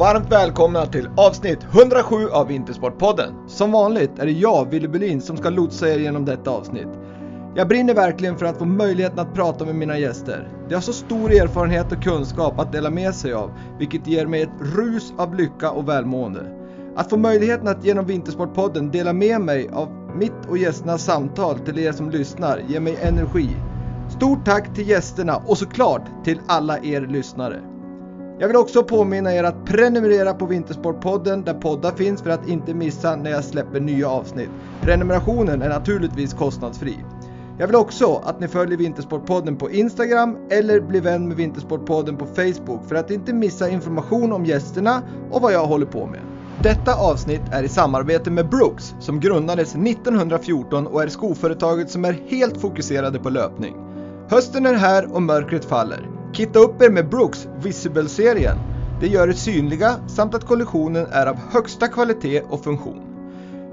Varmt välkomna till avsnitt 107 av Vintersportpodden. Som vanligt är det jag, Willy Bulin, som ska lotsa er genom detta avsnitt. Jag brinner verkligen för att få möjligheten att prata med mina gäster. De har så stor erfarenhet och kunskap att dela med sig av, vilket ger mig ett rus av lycka och välmående. Att få möjligheten att genom Vintersportpodden dela med mig av mitt och gästernas samtal till er som lyssnar ger mig energi. Stort tack till gästerna och såklart till alla er lyssnare. Jag vill också påminna er att prenumerera på Vintersportpodden där poddar finns för att inte missa när jag släpper nya avsnitt. Prenumerationen är naturligtvis kostnadsfri. Jag vill också att ni följer Vintersportpodden på Instagram eller blir vän med Vintersportpodden på Facebook för att inte missa information om gästerna och vad jag håller på med. Detta avsnitt är i samarbete med Brooks som grundades 1914 och är skoföretaget som är helt fokuserade på löpning. Hösten är här och mörkret faller. Kitta upp er med Brooks Visible-serien. Det gör er synliga samt att kollektionen är av högsta kvalitet och funktion.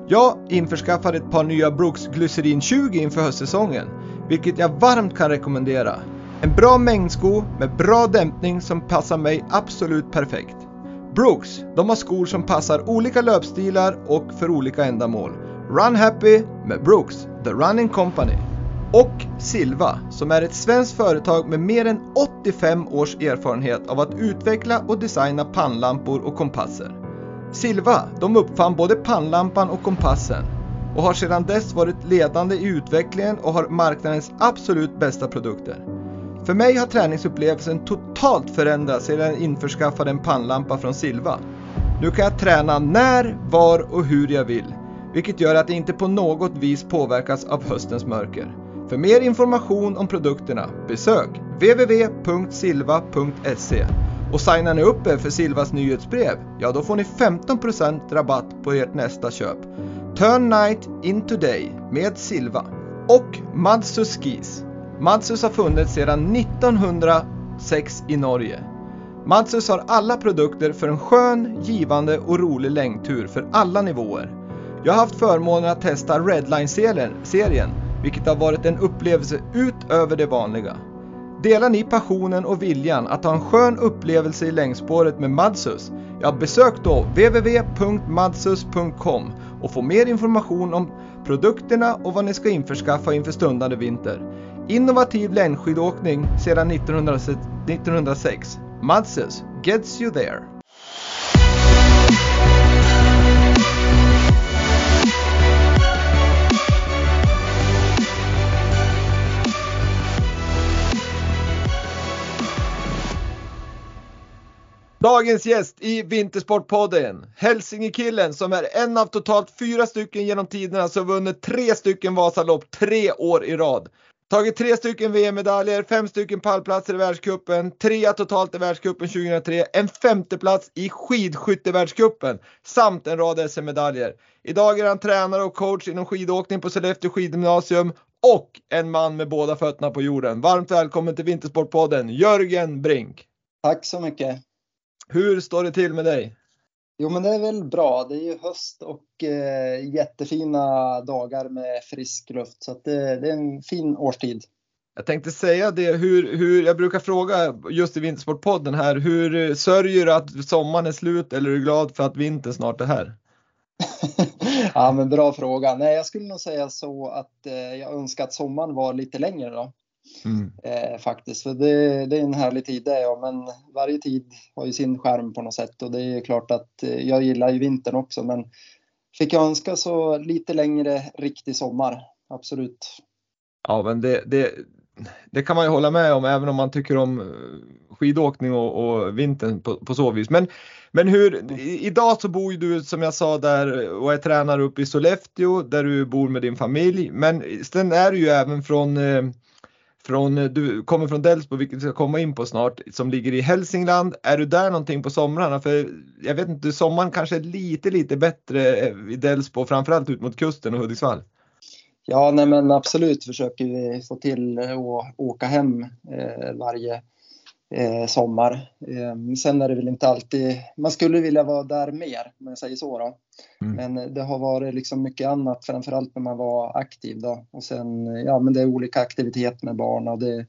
Jag införskaffade ett par nya Brooks Glycerin 20 inför höstsäsongen, vilket jag varmt kan rekommendera. En bra mängdsko med bra dämpning som passar mig absolut perfekt. Brooks, de har skor som passar olika löpstilar och för olika ändamål. Run Happy med Brooks, The Running Company. Och Silva, som är ett svenskt företag med mer än 85 års erfarenhet av att utveckla och designa pannlampor och kompasser. Silva, de uppfann både pannlampan och kompassen och har sedan dess varit ledande i utvecklingen och har marknadens absolut bästa produkter. För mig har träningsupplevelsen totalt förändrats sedan jag införskaffade en pannlampa från Silva. Nu kan jag träna när, var och hur jag vill, vilket gör att det inte på något vis påverkas av höstens mörker. För mer information om produkterna besök www.silva.se och signar ni upp er för Silvas nyhetsbrev, ja då får ni 15% rabatt på ert nästa köp. Turn night into day med Silva. Och Madsus Skis. Madsus har funnits sedan 1906 i Norge. Madsus har alla produkter för en skön, givande och rolig längdtur för alla nivåer. Jag har haft förmånen att testa Redline-serien, vilket har varit en upplevelse utöver det vanliga. Delar ni passionen och viljan att ha en skön upplevelse i längdspåret med Madsus? Ja, besök då www.madsus.com och få mer information om produkterna och vad ni ska införskaffa inför stundande vinter. Innovativ längdskidåkning sedan 1906. Madsus gets you there. Dagens gäst i Vintersportpodden, Hälsingekillen som är en av totalt fyra stycken genom tiderna som vunnit tre stycken Vasalopp tre år i rad. Tagit tre stycken VM-medaljer, fem stycken pallplatser i världscupen, trea totalt i världscupen 2003, en femteplats i skidskyttevärldscupen samt en rad SM-medaljer. Idag är han tränare och coach inom skidåkning på Sollefteå skidgymnasium och en man med båda fötterna på jorden. Varmt välkommen till Vintersportpodden, Jörgen Brink. Tack så mycket. Hur står det till med dig? Jo, men det är väl bra. Det är ju höst och eh, jättefina dagar med frisk luft, så det, det, är en fin årstid. Jag tänkte säga det, hur, hur, jag brukar fråga just i Vintersportpodden här, hur sörjer du att sommaren är slut eller är du glad för att vintern snart är här? ja, men bra fråga. Nej, jag skulle nog säga så att eh, jag önskar att sommaren var lite längre då. Mm. Eh, faktiskt, för det, det, är en härlig tid det, ja, men varje tid har ju sin skärm på något sätt och det är klart att eh, jag gillar ju vintern också, men fick jag önska så lite längre riktig sommar, absolut. Ja, men det, det, det kan man ju hålla med om även om man tycker om eh, skidåkning och, och vintern på, på, så vis. Men, men hur, idag så bor ju du som jag sa där och är tränare uppe i Sollefteå där du bor med din familj. Men sen är du ju även från eh, från, eh, du kommer från Delsbo, vilket vi ska komma in på snart, som ligger i Hälsingland. Är du där någonting på somrarna? För jag vet inte, sommaren kanske är lite, lite bättre eh, i Delsbo, framförallt ut mot kusten och Hudiksvall. Ja, nej men absolut försöker vi få till att åka hem eh, varje eh, sommar. Eh, sen är det väl inte alltid, man skulle vilja vara där mer om jag säger så då. Mm. Men det har varit liksom mycket annat, framförallt när man var aktiv då. Och sen, ja men det är olika aktiviteter med barn och det,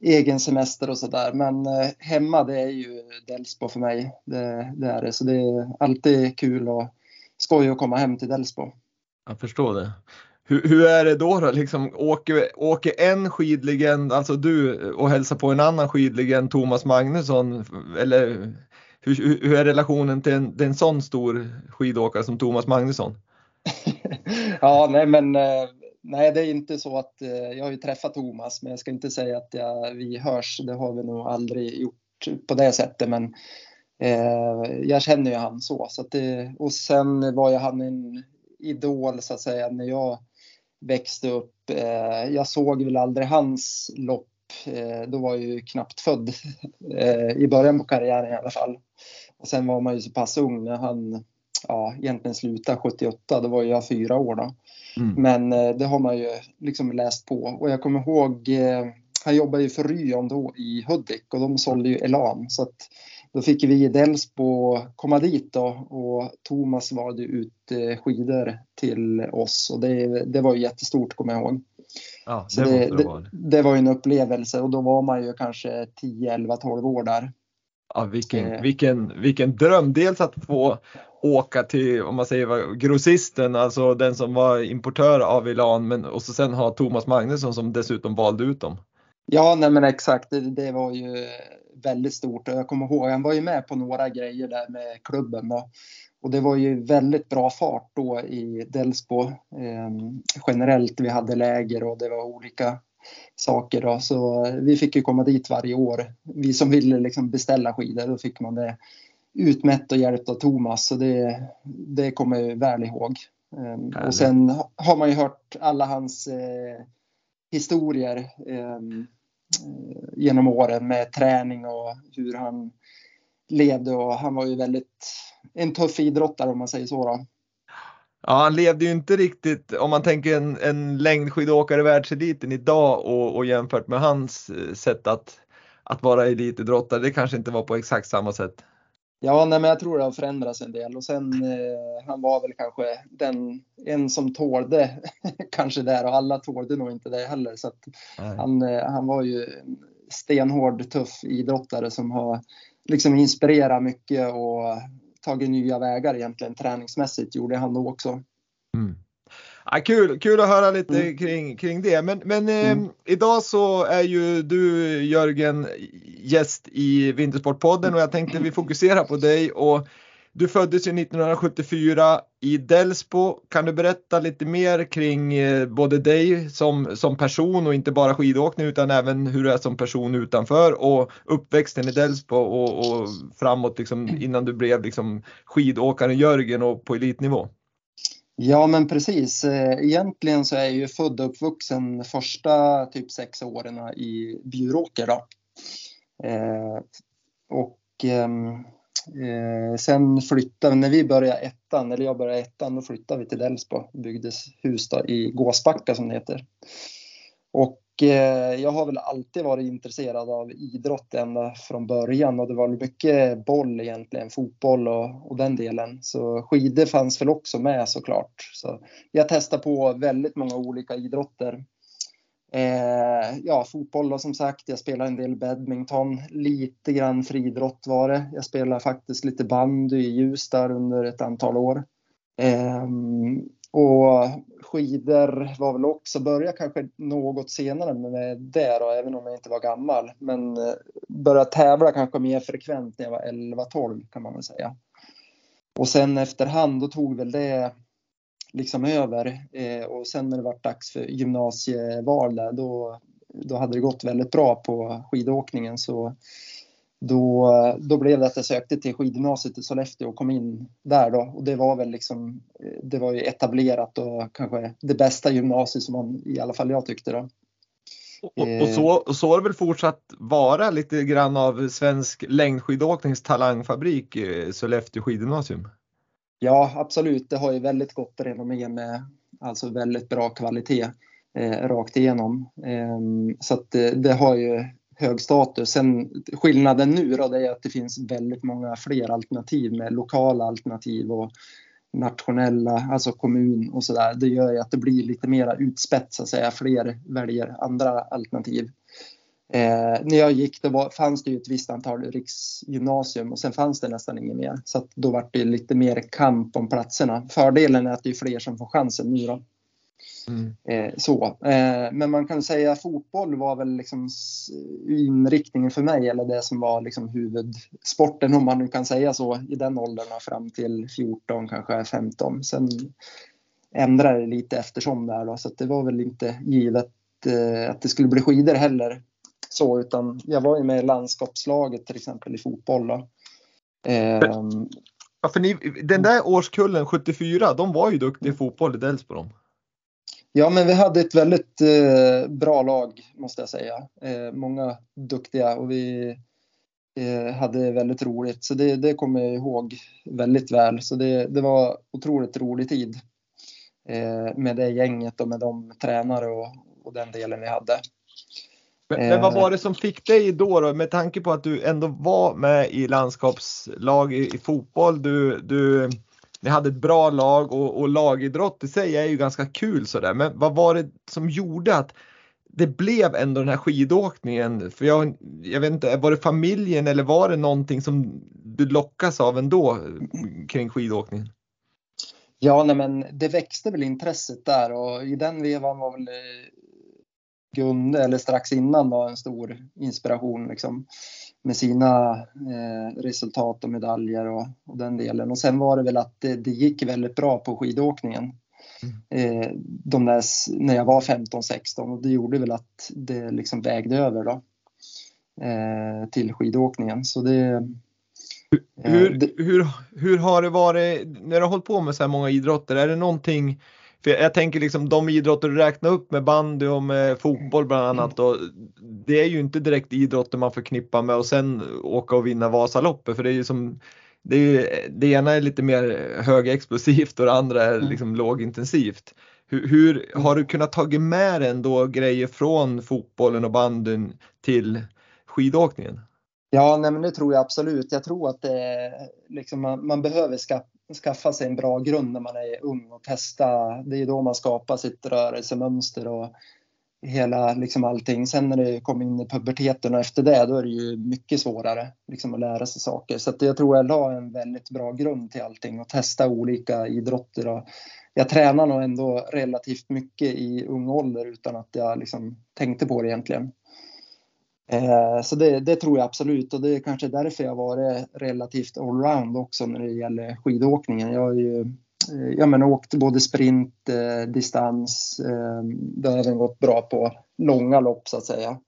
egen semester och sådär. Men eh, hemma det är ju Delsbo för mig. Det, det, är det. Så det är alltid kul och skoj att komma hem till Delsbo. Jag förstår det. Hur, hur, är det då? då? Liksom, åker, åker en skidlegend, alltså du, och hälsar på en annan skidlegend, Thomas Magnusson? Eller hur, hur är relationen till en, till en sån stor skidåkare som Thomas Magnusson? ja, nej men eh, nej, det är inte så att eh, jag har ju träffat Thomas, men jag ska inte säga att jag, vi hörs. Det har vi nog aldrig gjort på det sättet, men eh, jag känner ju han så. så att det, och sen var ju han en idol så att säga när jag växte upp. Eh, jag såg väl aldrig hans lopp. Eh, då var jag ju knappt född eh, i början på karriären i alla fall. Och sen var man ju så pass ung när han ja, egentligen slutade 78. Då var jag fyra år då. Mm. Men det har man ju liksom läst på och jag kommer ihåg han jobbade ju för Ryon då i Hudik och de sålde ju Elan så att då fick vi i Delsbo komma dit då och Thomas valde ut eh, skidor till oss och det, det var ju jättestort kommer jag ihåg. Ja, det, det, det, var. det var en upplevelse och då var man ju kanske 10, 11, 12 år där. Ja, vilken, eh. vilken, vilken dröm! Dels att få åka till, om man säger grossisten, alltså den som var importör av Elan, men och så sen ha Thomas Magnusson som dessutom valde ut dem. Ja, nej men exakt. Det, det var ju väldigt stort och jag kommer ihåg, han var ju med på några grejer där med klubben då. Och det var ju väldigt bra fart då i Delsbo eh, generellt. Vi hade läger och det var olika saker då. Så vi fick ju komma dit varje år. Vi som ville liksom beställa skidor, då fick man det utmätt och hjälpt av Thomas. Så det, det kommer jag väl ihåg. Eh, och sen har man ju hört alla hans eh, historier. Eh, Eh, genom åren med träning och hur han levde och han var ju väldigt en tuff idrottare om man säger så. Då. Ja, han levde ju inte riktigt, om man tänker en, en längdskidåkare i världseliten idag och, och jämfört med hans eh, sätt att, att vara elitidrottare, det kanske inte var på exakt samma sätt. Ja, nej, men jag tror det har förändrats en del. Och sen eh, han var väl kanske den en som tålde kanske där och alla tålde nog inte det heller. Så att han, eh, han var ju stenhård, tuff idrottare som har liksom inspirerat mycket och tagit nya vägar egentligen. Träningsmässigt gjorde han då också. Mm. Ja, kul, kul att höra lite mm. kring, kring det. Men, men eh, mm. idag så är ju du Jörgen gäst i Vintersportpodden och jag tänkte vi fokuserar på dig och du föddes ju 1974 i Delsbo. Kan du berätta lite mer kring eh, både dig som, som person och inte bara skidåkning utan även hur du är som person utanför och uppväxten i Delsbo och, och framåt liksom, innan du blev liksom skidåkaren Jörgen och på elitnivå? Ja men precis. Eh, egentligen så är jag ju född och uppvuxen första typ sex åren i Bjuråker. Då. Eh, och ehm, eh, sen flyttade när vi började ettan, eller jag började ettan, då flyttade vi till Delsbo. byggdes hus då, i Gåsbacka som det heter. Och Eh, jag har väl alltid varit intresserad av idrott ända från början och det var mycket boll egentligen, fotboll och, och den delen. Så skidor fanns väl också med såklart. Så jag testade på väldigt många olika idrotter. Eh, ja, fotboll då som sagt. Jag spelade en del badminton, lite grann friidrott var det. Jag spelade faktiskt lite bandy i Ljusdal under ett antal år. Eh, och skidor var väl också, började kanske något senare med det då, även om jag inte var gammal. Men eh, började tävla kanske mer frekvent när jag var 11-12 kan man väl säga. Och sen efterhand då tog väl det liksom över eh, och sen när det var dags för gymnasieval där, då, då hade det gått väldigt bra på skidåkningen så då, då blev det att jag sökte till skidgymnasiet i Sollefteå och kom in där då. Och det var väl liksom, det var ju etablerat och kanske det bästa gymnasiet som man, i alla fall jag tyckte då. Och, och, så, och så har det väl fortsatt vara lite grann av svensk längdskidåknings talangfabrik, eh, Sollefteå skidgymnasium? Ja, absolut. Det har ju väldigt gott renommé med alltså väldigt bra kvalitet eh, rakt igenom. Eh, så att det, det har ju hög status. Sen skillnaden nu då, det är att det finns väldigt många fler alternativ med lokala alternativ och nationella, alltså kommun och sådär. Det gör ju att det blir lite mera utspätt så att säga. Fler väljer andra alternativ. Eh, när jag gick då var, fanns det ju ett visst antal riksgymnasium och sen fanns det nästan inget mer. Så att då var det lite mer kamp om platserna. Fördelen är att det är fler som får chansen nu då. Mm. Eh, så. Eh, men man kan säga fotboll var väl liksom inriktningen för mig eller det som var liksom huvudsporten om man nu kan säga så i den åldern fram till 14 kanske 15. Sen ändrade det lite eftersom där då, så det var väl inte givet eh, att det skulle bli skidor heller så, utan jag var ju med i landskapslaget till exempel i fotboll. Då. Ehm, ja, för ni, den där årskullen 74, de var ju duktiga i fotboll i Delsbo. Ja, men vi hade ett väldigt eh, bra lag måste jag säga. Eh, många duktiga och vi eh, hade väldigt roligt. Så det, det kommer jag ihåg väldigt väl. Så det, det var otroligt rolig tid eh, med det gänget och med de tränare och, och den delen vi hade. Men, men, vad eh. var det som fick dig då, då, med tanke på att du ändå var med i landskapslag i, i fotboll, du, du, ni hade ett bra lag och, och lagidrott i sig är ju ganska kul sådär, men vad var det som gjorde att det blev ändå den här skidåkningen? För jag, jag vet inte, var det familjen eller var det någonting som du lockas av ändå kring skidåkningen? Ja, nej men det växte väl intresset där och i den vevan var väl eh, Gunde, eller strax innan var en stor inspiration liksom, med sina eh, resultat och medaljer och, och, den delen. Och sen var det väl att det, det gick väldigt bra på skidåkningen. Mm. Eh, de där, när jag var 15-16 och det gjorde väl att det liksom vägde över då, eh, till skidåkningen. Så det, eh, hur, hur, hur har det varit när du har hållit på med så här många idrotter? Är det någonting för jag, tänker liksom de idrotter du räknar upp med bandy och med fotboll bland annat. Och det är ju inte direkt idrotter man förknippar med och sen åka och vinna Vasaloppet. För det är ju som det, är, det ena är lite mer högexplosivt och det andra är mm. liksom lågintensivt. Hur, hur, har du kunnat tagit med dig ändå grejer från fotbollen och bandyn till skidåkningen? Ja, nej, men det tror jag absolut. Jag tror att det, liksom, man, man behöver ska, skaffa sig en bra grund när man är ung och testa. Det är då man skapar sitt rörelsemönster och hela liksom allting. Sen när det kommer in i puberteten och efter det, då är det ju mycket svårare liksom att lära sig saker. Så jag tror jag la en väldigt bra grund till allting och testa olika idrotter. Och jag tränar nog ändå relativt mycket i ung ålder utan att jag liksom tänkte på det egentligen. Eh, så det, det, tror jag absolut och det är kanske därför jag varit relativt allround också när det gäller skidåkningen. Jag har ju eh, ja, men åkt både sprint, eh, distans, eh, det har även gått bra på långa lopp så att säga.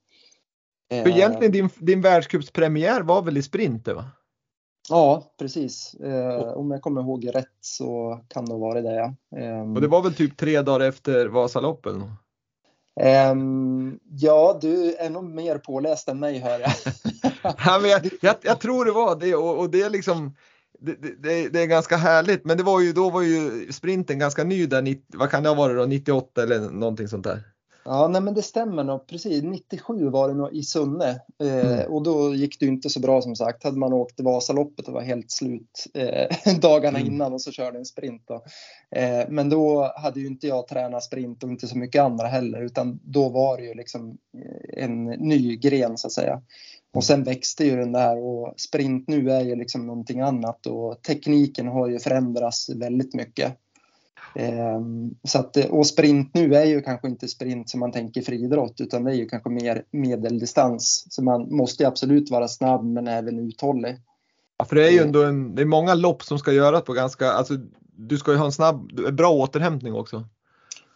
För egentligen din, din världscupspremiär var väl i sprint? Va? Ja, precis. Eh, om jag kommer ihåg rätt så kan det vara det. Ja. och det var väl typ tre dagar efter Vasaloppet? Um, ja, du är nog mer påläst än mig hör jag. ja, men jag, jag, jag, tror det var det och, och det är liksom det, det, det, är ganska härligt men det var ju, då var ju sprinten ganska ny där, vad kan det ha varit då, 98 eller någonting sånt där? Ja, nej, men det stämmer nog. Precis, 97 var det nog i Sunne eh, mm. och då gick det inte så bra som sagt. Hade man åkt Vasaloppet och var helt slut eh, dagarna mm. innan och så körde en sprint. Då. Eh, men då hade ju inte jag tränat sprint och inte så mycket andra heller utan då var det ju liksom eh, en ny gren så att säga. Och sen växte ju den där och sprint nu är ju liksom någonting annat och tekniken har ju förändrats väldigt mycket. Ehm, så att, och sprint nu är ju kanske inte sprint som man tänker friidrott utan det är ju kanske mer medeldistans. Så man måste absolut vara snabb men även uthållig. Ja, för det är ju ändå en, det är många lopp som ska göras på ganska, alltså du ska ju ha en snabb, bra återhämtning också.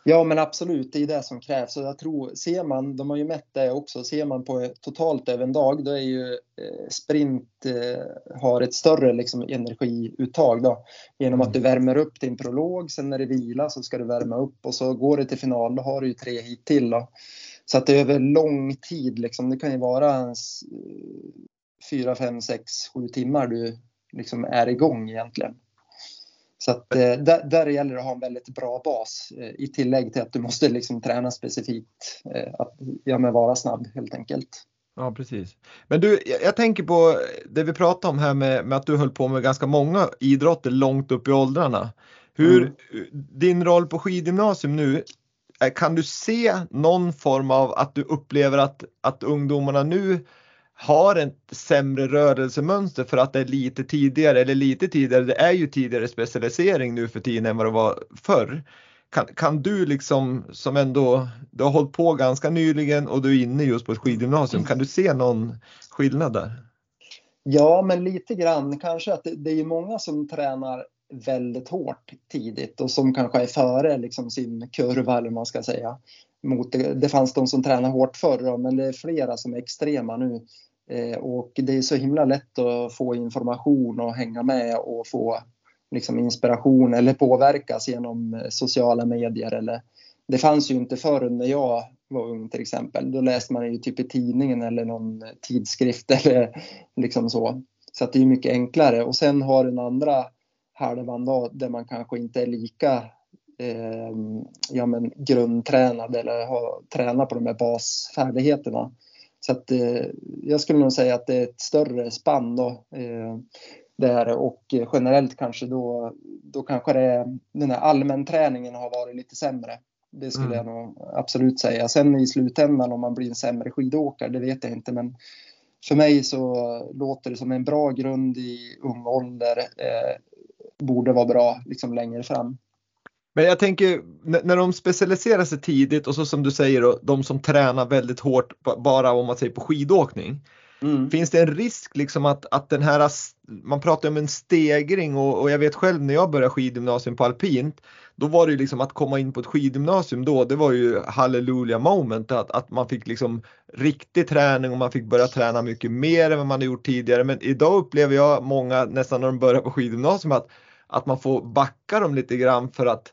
Ja men absolut, det är det som krävs. Och jag tror, ser man, de har ju mätt det också, ser man på totalt över en dag då är ju eh, sprint eh, har ett större liksom, energiuttag då. Genom att du mm. värmer upp din prolog, sen när det vila så ska du värma upp och så går det till final, då har du ju tre hit till då. Så att det är över lång tid liksom, det kan ju vara 4, 5, 6, 7 timmar du liksom är igång egentligen. Så att, eh, där, där gäller det att ha en väldigt bra bas eh, i tillägg till att du måste liksom träna specifikt eh, att ja, men vara snabb helt enkelt. Ja precis. Men du, jag, jag tänker på det vi pratade om här med, med, att du höll på med ganska många idrotter långt upp i åldrarna. Hur, mm. Din roll på skidgymnasium nu, kan du se någon form av att du upplever att, att ungdomarna nu har ett sämre rörelsemönster för att det är lite tidigare, eller lite tidigare, det är ju tidigare specialisering nu för tiden än vad det var förr. Kan, kan du liksom som ändå, du har hållit på ganska nyligen och du är inne just på ett skidgymnasium, kan du se någon skillnad där? Ja, men lite grann kanske att det, det är många som tränar väldigt hårt tidigt och som kanske är före liksom sin kurva eller man ska säga. Mot det, det fanns de som tränade hårt förr men det är flera som är extrema nu. Eh, och det är så himla lätt att få information och hänga med och få liksom inspiration eller påverkas genom eh, sociala medier. Eller, det fanns ju inte förr när jag var ung till exempel. Då läste man ju typ i tidningen eller någon eh, tidskrift eller liksom så. Så att det är mycket enklare. Och sen har den andra halvan då där man kanske inte är lika eh, ja, men grundtränad eller har tränat på de här basfärdigheterna. Så att, eh, jag skulle nog säga att det är ett större spann då. Eh, där och generellt kanske då, då kanske det, den här allmänträningen har varit lite sämre. Det skulle mm. jag nog absolut säga. Sen i slutändan om man blir en sämre skidåkare, det vet jag inte. Men för mig så låter det som en bra grund i ung ålder. Eh, borde vara bra liksom längre fram. Men jag tänker när de specialiserar sig tidigt och så som du säger de som tränar väldigt hårt bara om man säger på skidåkning. Mm. Finns det en risk liksom att, att den här, man pratar om en stegring och, och jag vet själv när jag började skidgymnasium på alpint, då var det ju liksom att komma in på ett skidgymnasium då, det var ju halleluja moment att, att man fick liksom riktig träning och man fick börja träna mycket mer än vad man hade gjort tidigare. Men idag upplever jag många nästan när de börjar på skidgymnasium att, att man får backa dem lite grann för att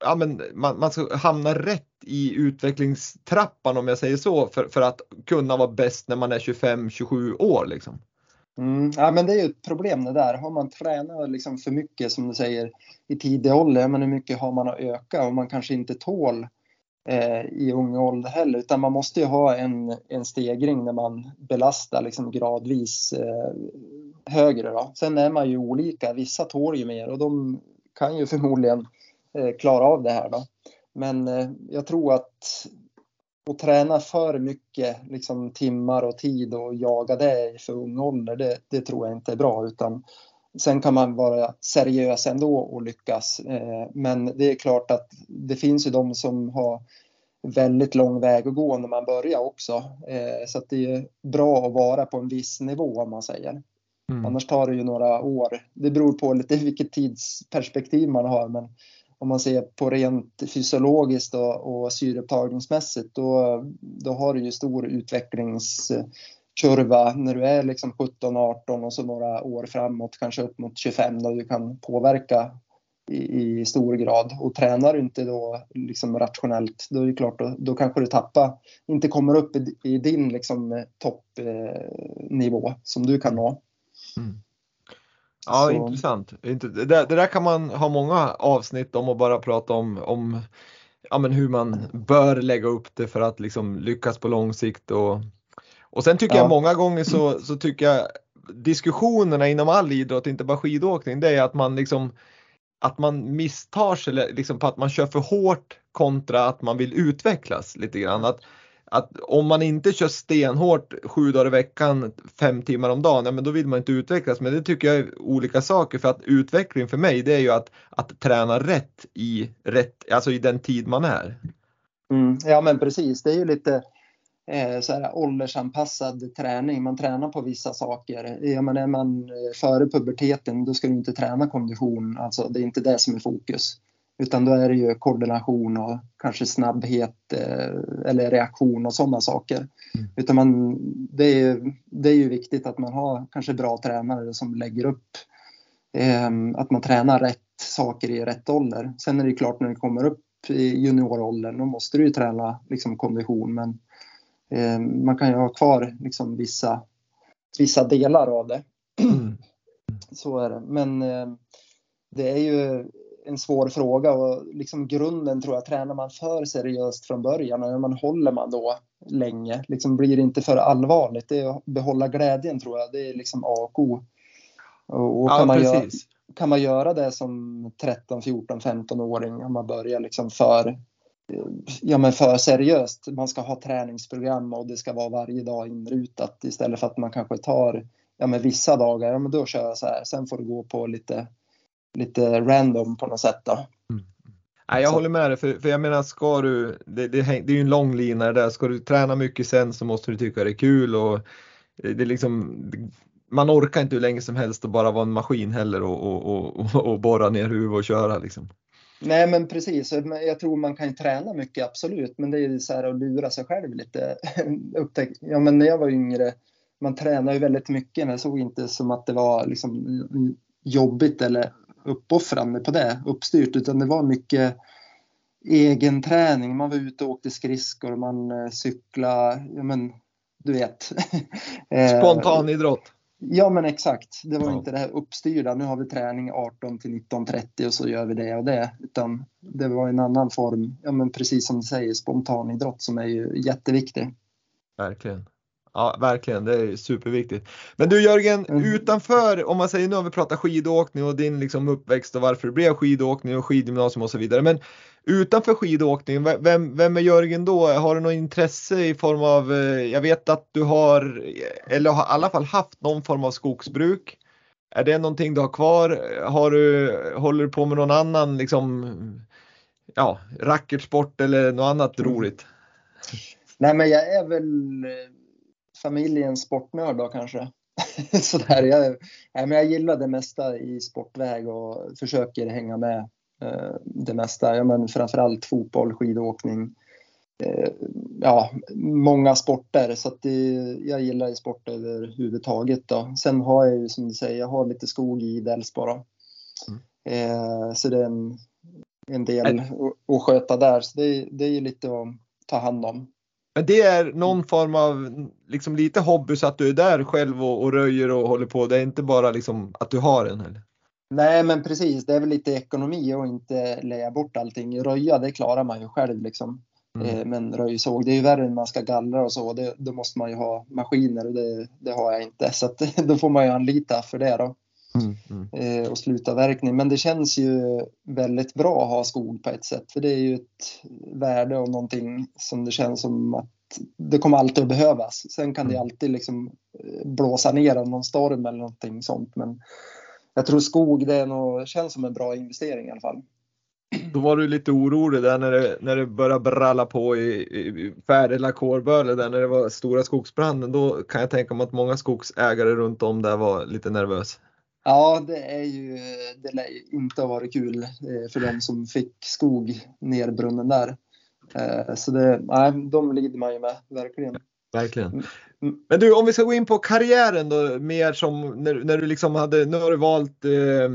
ja, men man, man ska hamna rätt i utvecklingstrappan om jag säger så för, för att kunna vara bäst när man är 25-27 år. Liksom. Mm, ja, men det är ju ett problem det där. Har man tränat liksom för mycket som du säger i tidig ålder, men hur mycket har man att öka och man kanske inte tål eh, i ung ålder heller utan man måste ju ha en, en stegring när man belastar liksom gradvis eh, högre. Då. Sen är man ju olika, vissa tål ju mer och de kan ju förmodligen eh, klara av det här. Då. Men eh, jag tror att att träna för mycket liksom, timmar och tid och jaga det för ung ålder, det, det, tror jag inte är bra. Utan sen kan man vara seriös ändå och lyckas. Eh, men det är klart att det finns ju de som har väldigt lång väg att gå när man börjar också. Eh, så det är bra att vara på en viss nivå om man säger. Mm. Annars tar det ju några år. Det beror på lite vilket tidsperspektiv man har. Men om man ser på rent fysiologiskt och, och syreupptagningsmässigt då, då har du ju stor utvecklingskurva när du är liksom 17, 18 och så några år framåt, kanske upp mot 25 då du kan påverka i, i stor grad. Och tränar du inte då liksom rationellt, då är det klart, då, då kanske du tappar, inte kommer upp i, i din liksom eh, toppnivå eh, som du kan nå. Mm. Ja, så. intressant. Det, det, där kan man ha många avsnitt om och bara prata om, om ja, men hur man bör lägga upp det för att liksom lyckas på lång sikt. Och, och sen tycker ja. jag många gånger så, så tycker jag diskussionerna inom all idrott, inte bara skidåkning, det är att man liksom att man misstar sig liksom på att man kör för hårt kontra att man vill utvecklas lite grann. Att, att om man inte kör stenhårt sju dagar i veckan, fem timmar om dagen, ja, men då vill man inte utvecklas. Men det tycker jag är olika saker för att utveckling för mig det är ju att, att träna rätt i, rätt, alltså i den tid man är. Mm, ja men precis, det är ju lite eh, så här, åldersanpassad träning. Man tränar på vissa saker. Ja, men är man före puberteten då ska du inte träna kondition, alltså det är inte det som är fokus. Utan då är det ju koordination och kanske snabbhet eh, eller reaktion och sådana saker. Mm. Utan man, det, är ju, det är ju viktigt att man har kanske bra tränare som lägger upp eh, att man tränar rätt saker i rätt ålder. Sen är det klart när det kommer upp i junioråldern då måste du ju träna liksom, kondition men eh, man kan ju ha kvar liksom, vissa, vissa delar av det. Mm. Så är det. Men eh, det är ju en svår fråga och liksom grunden tror jag, tränar man för seriöst från början och man håller man då länge, liksom blir det inte för allvarligt. Det är att behålla glädjen tror jag, det är liksom A och O. Och, och ja, kan, man göra, kan man göra det som 13, 14, 15-åring om man börjar liksom för ja, men för seriöst. Man ska ha träningsprogram och det ska vara varje dag inrutat istället för att man kanske tar ja, men vissa dagar, ja, men då kör jag så här. Sen får det gå på lite, lite random på något sätt. Då. Mm. Nej, jag så. håller med dig, för, för jag menar ska du, det, det, det är ju en lång lina där, ska du träna mycket sen så måste du tycka det är kul och det är liksom, man orkar inte hur länge som helst att bara vara en maskin heller och, och, och, och borra ner huvudet och köra liksom. Nej men precis, jag tror man kan träna mycket absolut men det är ju så här att lura sig själv lite. Upptäck, ja men när jag var yngre, man tränade ju väldigt mycket men jag såg inte som att det var liksom jobbigt eller uppoffrande på det, uppstyrt, utan det var mycket egen träning. Man var ute och åkte skridskor, man eh, cyklade, ja men du vet. Eh, Spontanidrott. Ja men exakt, det var ja. inte det här uppstyrda, nu har vi träning 18 till 19.30 och så gör vi det och det. Utan det var en annan form, ja men precis som du säger, spontanidrott som är ju jätteviktig. Verkligen. Ja, verkligen. Det är superviktigt. Men du Jörgen, mm. utanför, om man säger nu har vi pratat skidåkning och din liksom uppväxt och varför det blev skidåkning och skidgymnasium och så vidare. Men utanför skidåkning, vem, vem är Jörgen då? Har du något intresse i form av, eh, jag vet att du har, eller har i alla fall haft någon form av skogsbruk. Är det någonting du har kvar? Har du, håller du på med någon annan liksom, ja, racketsport eller något annat mm. roligt? Nej men jag är väl familjens sportnörd då kanske. Sådär, jag, nej, men jag gillar det mesta i sportväg och försöker hänga med eh, det mesta. Ja, men framförallt fotboll, skidåkning, eh, ja, många sporter. Så att det, jag gillar sport överhuvudtaget. Då. Sen har jag ju som du säger, jag har lite skog i Delsbo. Mm. Eh, så det är en, en del att sköta där. Så det, det är lite att ta hand om. Men det är någon form av, liksom lite hobby så att du är där själv och, och röjer och håller på. Det är inte bara liksom att du har en eller? Nej men precis, det är väl lite ekonomi och inte leja bort allting. Röja det klarar man ju själv liksom. Mm. Eh, men röjsåg, det är ju värre när man ska gallra och så. Det, då måste man ju ha maskiner och det, det har jag inte. Så att, då får man ju anlita för det då. Mm, mm. Eh, och slutavverkning. Men det känns ju väldigt bra att ha skog på ett sätt. För det är ju ett värde och någonting som det känns som att det kommer alltid att behövas. Sen kan det mm. alltid liksom eh, blåsa ner av någon storm eller någonting sånt. Men jag tror skog det är nog, känns som en bra investering i alla fall. Då var du lite orolig där när det, när det började bralla på i, i Färila kårböle där när det var stora skogsbranden. Då kan jag tänka mig att många skogsägare runt om där var lite nervösa. Ja, det är ju, det lär inte ha varit kul eh, för de som fick skog nerbrunnen där. Eh, så det, nej, de lider man ju med, verkligen. Verkligen. Mm. Men du, om vi ska gå in på karriären då, mer som när, när du liksom hade, nu har du valt, eh,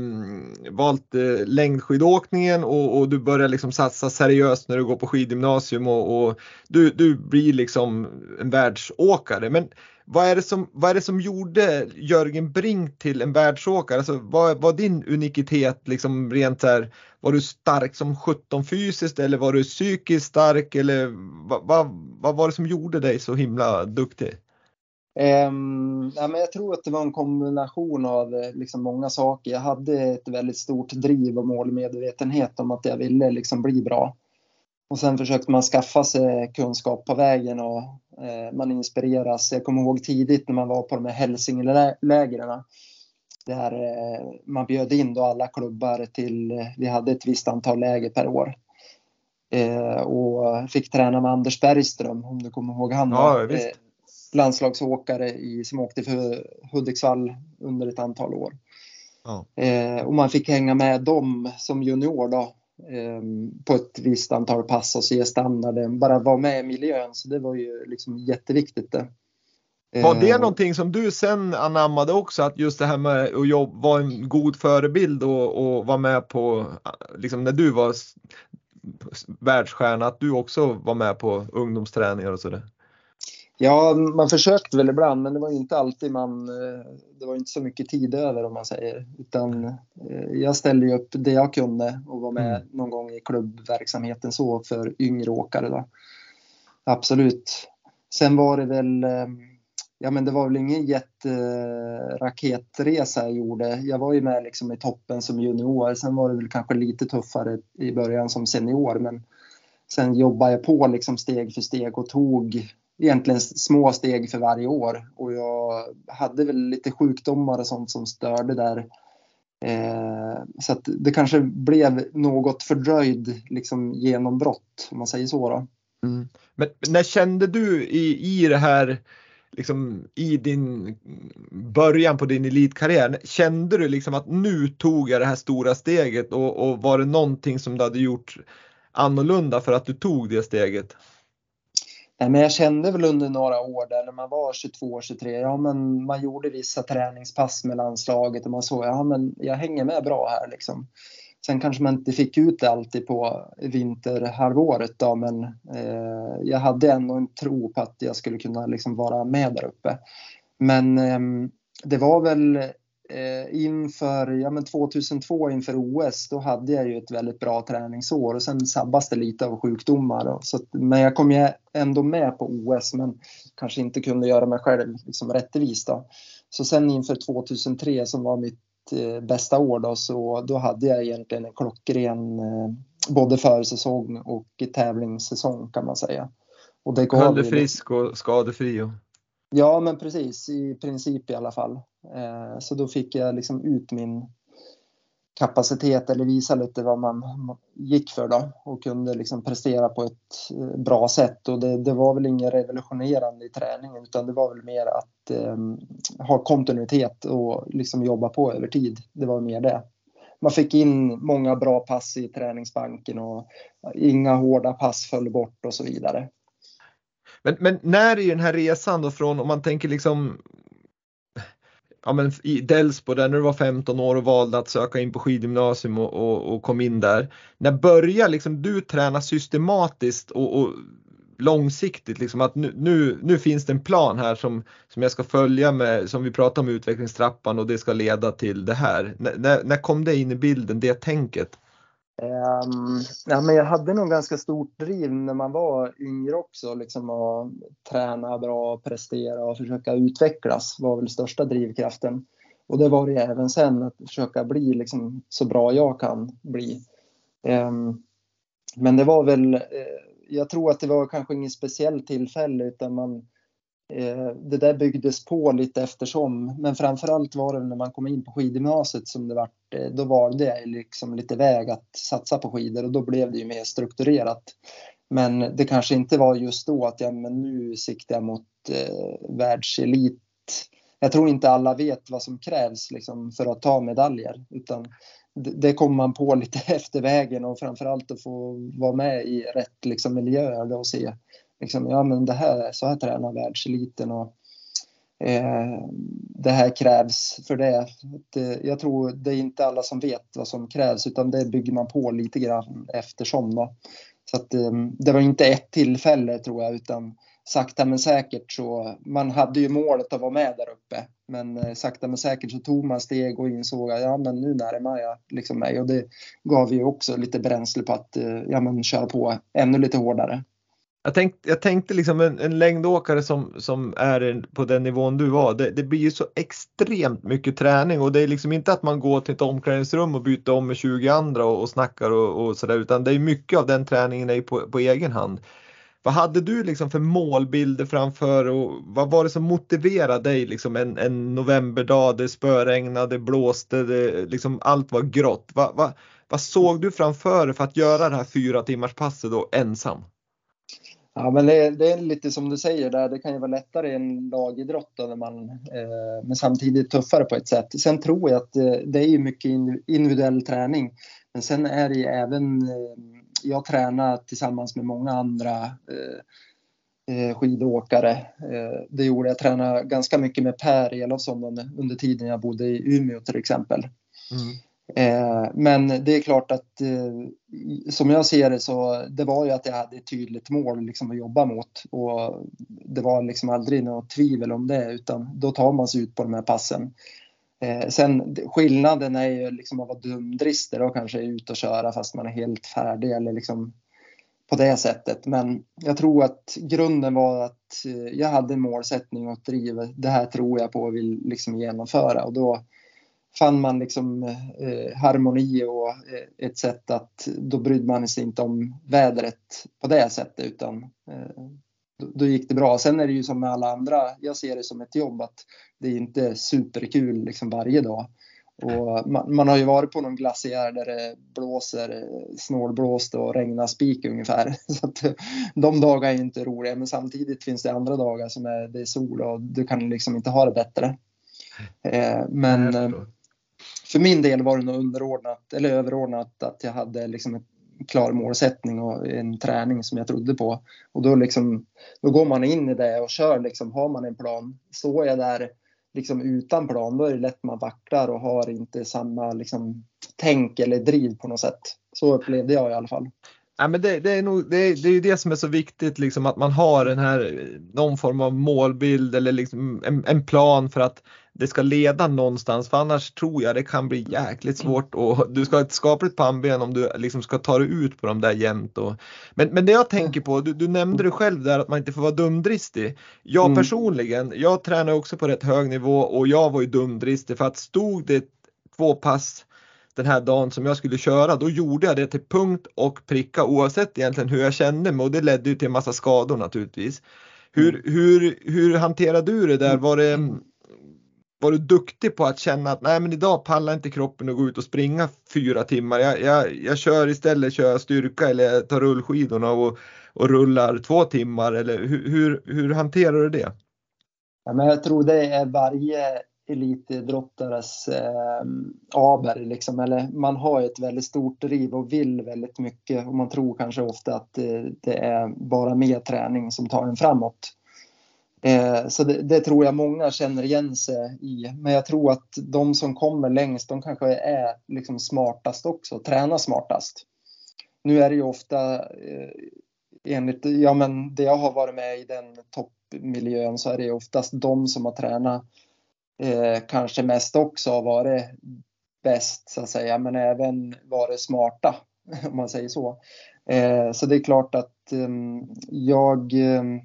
valt eh, längdskidåkningen och, och, du börjar liksom satsa seriöst när du går på skidgymnasium och, och du, du blir liksom en världsåkare. Men vad är, det som, vad är det som gjorde Jörgen Brink till en världsåkare? Alltså, vad var din unikitet liksom rent så här, var du stark som 17 fysiskt eller var du psykiskt stark eller vad, vad, vad var det som gjorde dig så himla duktig? Um, ja, men jag tror att det var en kombination av eh, liksom, många saker. Jag hade ett väldigt stort driv och målmedvetenhet om att jag ville liksom, bli bra. Och sen försökte man skaffa sig kunskap på vägen och eh, man inspireras. Jag kommer ihåg tidigt när man var på de här hälsingelägren. Där eh, man bjöd in då alla klubbar till, eh, vi hade ett visst antal läger per år. Eh, och fick träna med Anders Bergström, om du kommer ihåg han. Ja, eh, landslagsåkare i, som åkte för Hudiksvall under ett antal år. Ja. Eh, och man fick hänga med dem som junior då på ett visst antal pass och se standarden, bara vara med i miljön. Så det var ju liksom jätteviktigt det. Var det ehm. någonting som du sen anammade också, att just det här med att jobba, vara en god förebild och, och vara med på, liksom när du var världsstjärna, att du också var med på ungdomsträningar och sådär? Ja, man försökte väl ibland, men det var inte alltid man... Eh, det var inte så mycket tid över om man säger. Utan eh, jag ställde upp det jag kunde och var med mm. någon gång i klubbverksamheten så för yngre åkare. Då. Absolut. Sen var det väl... Eh, ja, men det var väl ingen jätteraketresa jag gjorde. Jag var ju med liksom i toppen som junior. Sen var det väl kanske lite tuffare i början som senior, men sen jobbade jag på liksom steg för steg och tog egentligen små steg för varje år och jag hade väl lite sjukdomar och sånt som störde där. Eh, så att det kanske blev något fördröjd liksom genombrott om man säger så. Då. Mm. Men när kände du i, i det här liksom i din början på din elitkarriär, kände du liksom att nu tog jag det här stora steget och, och var det någonting som du hade gjort annorlunda för att du tog det steget? Nej, men jag kände väl under några år där när man var 22-23, ja men man gjorde vissa träningspass med landslaget och man såg, ja men jag hänger med bra här liksom. Sen kanske man inte fick ut det alltid på vinterhalvåret då, men eh, jag hade ändå en tro på att jag skulle kunna liksom vara med där uppe. Men eh, det var väl eh, inför ja, men 2002 inför OS, då hade jag ju ett väldigt bra träningsår och sen sabbas det lite av sjukdomar. Och, så, men jag kom ju ändå med på OS, men kanske inte kunde göra mig själv liksom rättvis. Då. Så sen inför 2003 som var mitt eh, bästa år då, så då hade jag egentligen en klockren eh, både försäsong och tävlingssäsong kan man säga. Och det gav Höll dig frisk och skadefri? Och... Ja, men precis i princip i alla fall. Eh, så då fick jag liksom ut min kapacitet eller visa lite vad man gick för då och kunde liksom prestera på ett eh, bra sätt och det, det var väl inget revolutionerande i träningen utan det var väl mer att eh, ha kontinuitet och liksom jobba på över tid. Det var mer det. Man fick in många bra pass i träningsbanken och inga hårda pass föll bort och så vidare. Men, men när i den här resan då från om man tänker liksom ja, men i Delsbo där när du var 15 år och valde att söka in på skidgymnasium och, och, och kom in där. När börjar liksom du träna systematiskt och, och långsiktigt liksom att nu, nu, nu, finns det en plan här som, som jag ska följa med, som vi pratar om utvecklingstrappan och det ska leda till det här. N när, när kom det in i bilden, det tänket? Um, ja, men jag hade nog ganska stort driv när man var yngre också, liksom att träna bra, prestera och försöka utvecklas var väl största drivkraften. Och det var det även sen, att försöka bli liksom så bra jag kan bli. Um, men det var väl, eh, jag tror att det var kanske inget speciellt tillfälle utan man Eh, det där byggdes på lite eftersom, men framförallt var det när man kom in på skidgymnasiet som det var, eh, då valde jag liksom lite väg att satsa på skidor och då blev det ju mer strukturerat. Men det kanske inte var just då att jag, men nu siktar jag mot eh, världselit. Jag tror inte alla vet vad som krävs liksom, för att ta medaljer, utan det, det kommer man på lite efter vägen och framförallt att få vara med i rätt liksom, miljöer och se liksom, ja men det här, så här tränar världseliten och eh, det här krävs för det. det. Eh, jag tror det är inte alla som vet vad som krävs utan det bygger man på lite grann eftersom då. Så att eh, det var inte ett tillfälle tror jag utan sakta men säkert så, man hade ju målet att vara med där uppe. Men eh, sakta men säkert så tog man steg och insåg att ja men nu närmar jag liksom mig och det gav ju också lite bränsle på att eh, ja men köra på ännu lite hårdare. Jag tänkte, jag tänkte liksom en, en längdåkare som, som är på den nivån du var, det, det, blir ju så extremt mycket träning och det är liksom inte att man går till ett omklädningsrum och byter om med 20 andra och, och snackar och, och sådär utan det är mycket av den träningen är på, på egen hand. Vad hade du liksom för målbilder framför och vad var det som motiverade dig liksom en, en novemberdag, det spöregnade, det blåste, det, liksom allt var grått. Va, va, vad såg du framför dig för att göra det här fyra timmars passet då ensam? Ja, men det, det, är lite som du säger där, det kan ju vara lättare i en lagidrott då, när man, eh, men samtidigt tuffare på ett sätt. Sen tror jag att eh, det är mycket individuell träning, men sen är det ju även, eh, jag tränar tillsammans med många andra eh, eh, skidåkare. Eh, det gjorde jag, tränade ganska mycket med Per Elofsson under, under tiden jag bodde i Umeå till exempel. Mm. Eh, men det är klart att eh, som jag ser det så det var ju att jag hade ett tydligt mål liksom att jobba mot och det var liksom aldrig något tvivel om det utan då tar man sig ut på de här passen. Eh, sen skillnaden är ju liksom att vara dumdristig och kanske ut och köra fast man är helt färdig eller liksom på det sättet. Men jag tror att grunden var att eh, jag hade en målsättning och ett driv. Det här tror jag på och vill liksom genomföra och då fann man liksom eh, harmoni och eh, ett sätt att då brydde man sig inte om vädret på det sättet utan eh, då, då, gick det bra. Sen är det ju som med alla andra, jag ser det som ett jobb att det är inte superkul liksom varje dag. Och man, man, har ju varit på någon glaciär där det blåser snålblåst och regnar spik ungefär. Så att de dagarna är inte roliga men samtidigt finns det andra dagar som är, det är sol och du kan liksom inte ha det bättre. Eh, men eh, för min del var det nog underordnat eller överordnat att jag hade liksom en klar målsättning och en träning som jag trodde på. Och då, liksom, då går man in i det och kör liksom, har man en plan. Står jag där liksom utan plan, då är det lätt man vacklar och har inte samma liksom, tänk eller driv på något sätt. Så upplevde jag i alla fall. Ja, men det, det, är nog, det, det är det som är så viktigt, liksom, att man har den här, någon form av målbild eller liksom en, en, plan för att det ska leda någonstans. För annars tror jag det kan bli jäkligt svårt och du ska ha ett skapligt pannben om du liksom ska ta dig ut på de där jämt. Och, men, men det jag tänker på, du, du nämnde det själv där att man inte får vara dumdristig. Jag mm. personligen, jag tränar också på rätt hög nivå och jag var ju dumdristig för att stod det två pass den här dagen som jag skulle köra, då gjorde jag det till punkt och pricka oavsett egentligen hur jag kände mig och det ledde ju till en massa skador naturligtvis. Hur, mm. hur, hur hanterade du det där? Var, det? var du duktig på att känna att nej men idag pallar inte kroppen att gå ut och springa fyra timmar. Jag, jag, jag kör istället kör jag styrka eller jag tar rullskidorna och, och rullar två timmar eller hur, hur, hur hanterar du det? Ja, men jag tror det är varje elitidrottares eh, aber. Liksom. Eller man har ett väldigt stort driv och vill väldigt mycket och man tror kanske ofta att det, det är bara mer träning som tar en framåt. Eh, så det, det, tror jag många känner igen sig i. Men jag tror att de som kommer längst, de kanske är liksom smartast också, tränar smartast. Nu är det ju ofta eh, enligt ja, men det jag har varit med i den toppmiljön så är det oftast de som har tränat eh, kanske mest också har varit bäst så att säga, men även varit smarta om man säger så. Eh, så det är klart att eh, jag ehm,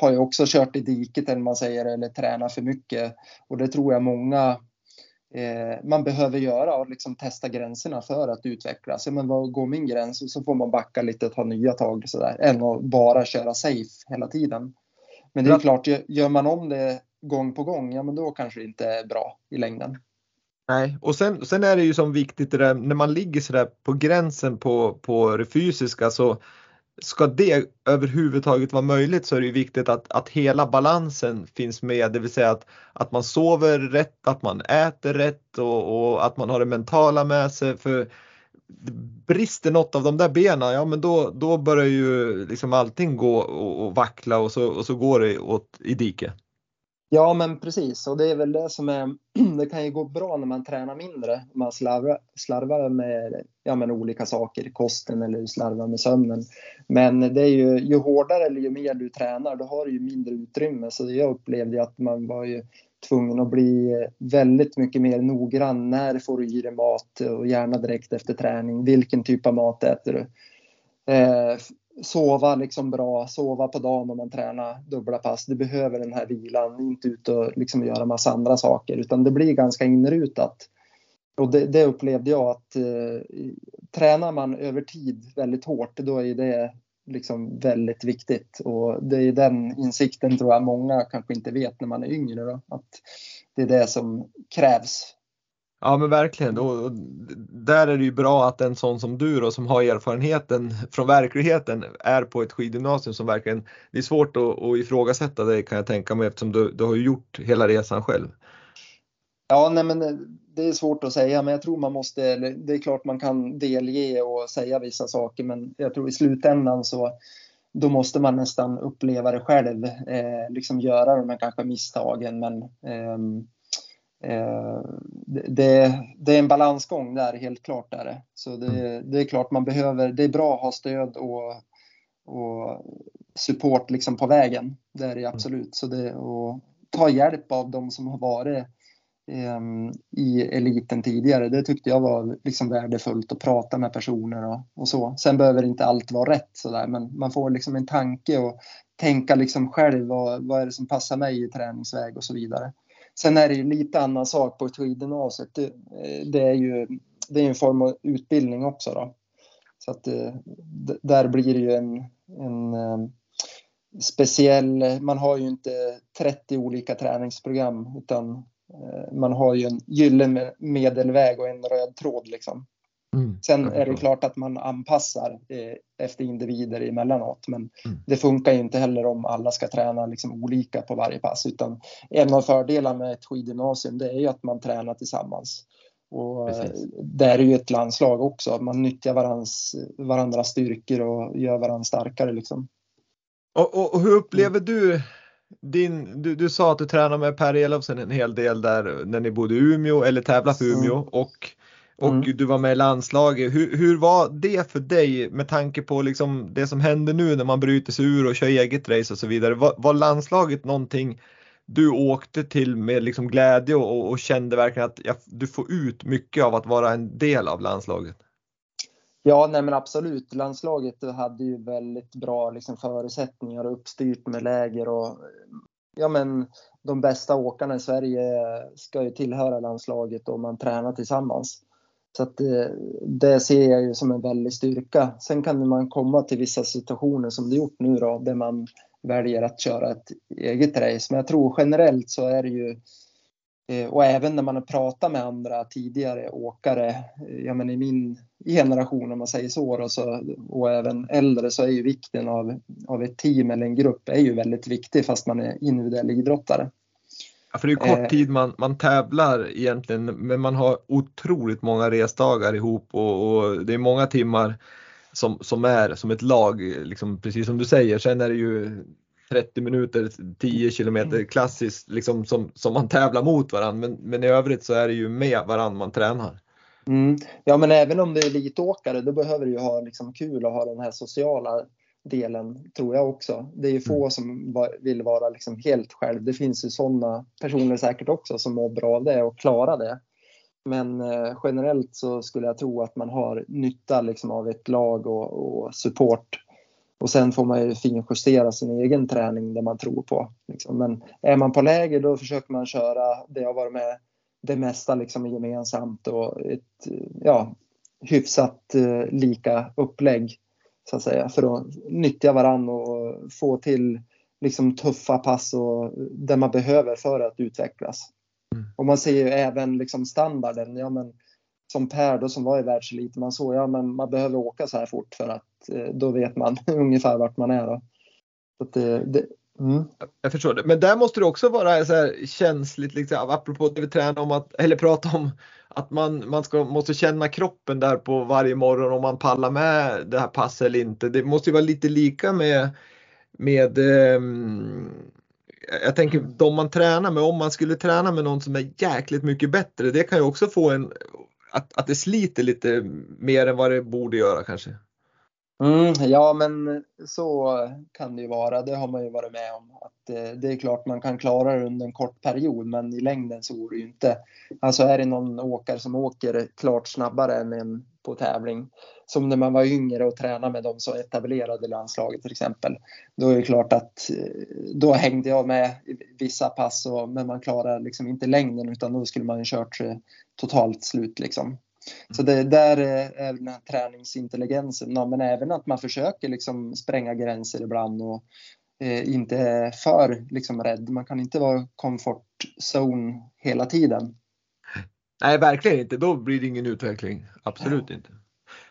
har ju också kört i diket eller man säger eller tränat för mycket och det tror jag många eh, man behöver göra och liksom testa gränserna för att utvecklas. men vad går min gräns? Och så får man backa lite och ta nya tag sådär än att bara köra safe hela tiden. Men det är klart, gör man om det gång på gång, ja men då kanske det inte är bra i längden. Nej, och sen, sen är det ju som viktigt det där, när man ligger sådär på gränsen på, på det fysiska så ska det överhuvudtaget vara möjligt så är det viktigt att, att hela balansen finns med, det vill säga att, att man sover rätt, att man äter rätt och, och att man har det mentala med sig. För brister något av de där benen, ja men då, då börjar ju liksom allting gå och, och vackla och så, och så går det åt i diket. Ja, men precis. Och det är väl det som är... Det kan ju gå bra när man tränar mindre. Man slarvar, slarvar med ja, men olika saker, kosten eller slarvar med sömnen. Men det är ju, ju hårdare eller ju mer du tränar, då har du ju mindre utrymme. Så jag upplevde att man var ju tvungen att bli väldigt mycket mer noggrann. När får du i dig mat och gärna direkt efter träning. Vilken typ av mat äter du? Eh, sova liksom bra, sova på dagen om man tränar dubbla pass. Du behöver den här vilan, inte ut och liksom göra massa andra saker utan det blir ganska inrutat. Och det, det upplevde jag att eh, tränar man över tid väldigt hårt då är det liksom väldigt viktigt och det är den insikten tror jag många kanske inte vet när man är yngre då, att det är det som krävs Ja men verkligen och där är det ju bra att en sån som du då som har erfarenheten från verkligheten är på ett skidgymnasium som verkligen, det är svårt att, att ifrågasätta dig kan jag tänka mig eftersom du, du har gjort hela resan själv. Ja, nej men eh, det är svårt att säga, men jag tror man måste, det är klart man kan delge och säga vissa saker, men jag tror i slutändan så då måste man nästan uppleva det själv, eh, liksom göra de här kanske misstagen, men Eh, det, det, är en balansgång där, helt klart där det. Så det, mm. det, är klart man behöver, det är bra att ha stöd och, och support liksom på vägen. Det är det mm. absolut. Så det, och ta hjälp av de som har varit um, i eliten tidigare. Det tyckte jag var liksom värdefullt att prata med personer och, och så. Sen behöver inte allt vara rätt sådär, men man får liksom en tanke och tänka liksom själv vad, vad är det som passar mig i träningsväg och så vidare. Sen är det ju lite annan sak på skidgymnasiet. Det, eh, det är ju det är en form av utbildning också då. Så att eh, där blir det ju en, en eh, speciell, man har ju inte 30 olika träningsprogram utan man har ju en gyllene medelväg och en röd tråd liksom. Mm, Sen är det klart att man anpassar efter individer emellanåt men mm. det funkar ju inte heller om alla ska träna liksom olika på varje pass utan en av fördelarna med ett skidgymnasium det är ju att man tränar tillsammans. Och Precis. det är ju ett landslag också, man nyttjar varandras, varandras styrkor och gör varandra starkare. Liksom. Och, och, och hur upplever du din, du, du sa att du tränade med Per Elofsen en hel del där när ni bodde i Umeå eller tävlade för Umeå mm. och, och mm. du var med i landslaget. Hur, hur var det för dig med tanke på liksom det som händer nu när man bryter sig ur och kör eget race och så vidare? Var, var landslaget någonting du åkte till med liksom glädje och, och kände verkligen att ja, du får ut mycket av att vara en del av landslaget? Ja, nej men absolut. Landslaget hade ju väldigt bra liksom, förutsättningar och uppstyrt med läger och ja, men de bästa åkarna i Sverige ska ju tillhöra landslaget och man tränar tillsammans. Så att det, det ser jag ju som en väldig styrka. Sen kan man komma till vissa situationer som det gjort nu då, där man väljer att köra ett eget race. Men jag tror generellt så är det ju eh, och även när man har pratat med andra tidigare åkare, eh, ja men i min generation om man säger så, och, så, och även äldre så är ju vikten av, av ett team eller en grupp är ju väldigt viktig fast man är individuell idrottare. Ja, för det är kort eh. tid man, man tävlar egentligen men man har otroligt många resdagar ihop och, och det är många timmar som, som är som ett lag, liksom, precis som du säger. Sen är det ju 30 minuter, 10 kilometer mm. klassiskt liksom, som, som man tävlar mot varandra men, men i övrigt så är det ju med varandra man tränar. Mm. Ja men även om det är elitåkare då behöver du ju ha liksom kul och ha den här sociala delen tror jag också. Det är ju få mm. som vill vara liksom helt själv. Det finns ju sådana personer säkert också som mår bra av det och klarar det. Men eh, generellt så skulle jag tro att man har nytta liksom av ett lag och, och support. Och sen får man ju finjustera sin egen träning där man tror på. Liksom. Men är man på läger då försöker man köra det jag varit med det mesta liksom gemensamt och ett ja, hyfsat eh, lika upplägg så att säga för att nyttja varann och få till liksom tuffa pass och där man behöver för att utvecklas. Mm. Och man ser ju även liksom standarden. Ja, men, som Per då som var i världselit, man såg ja men man behöver åka så här fort för att eh, då vet man ungefär vart man är. Då. Så det, det, mm. Jag förstår det. Men där måste det också vara så här känsligt, liksom, apropå det vi tränar om att, eller prata om att man, man ska, måste känna kroppen där på varje morgon om man pallar med det här passet eller inte. Det måste ju vara lite lika med, med um, jag tänker de man tränar med, om man skulle träna med någon som är jäkligt mycket bättre, det kan ju också få en, att, att det sliter lite mer än vad det borde göra kanske. Mm, ja, men så kan det ju vara. Det har man ju varit med om. Att eh, det är klart man kan klara det under en kort period, men i längden så går det ju inte. Alltså är det någon åkare som åker klart snabbare än en på tävling, som när man var yngre och tränade med de som etablerade landslaget till exempel. Då är det klart att eh, då hängde jag med vissa pass, och, men man klarar liksom inte längden utan då skulle man ju kört eh, totalt slut liksom. Så det där är den här träningsintelligensen, ja, men även att man försöker liksom spränga gränser ibland och eh, inte är för liksom rädd. Man kan inte vara comfort zone hela tiden. Nej, verkligen inte. Då blir det ingen utveckling. Absolut ja. inte.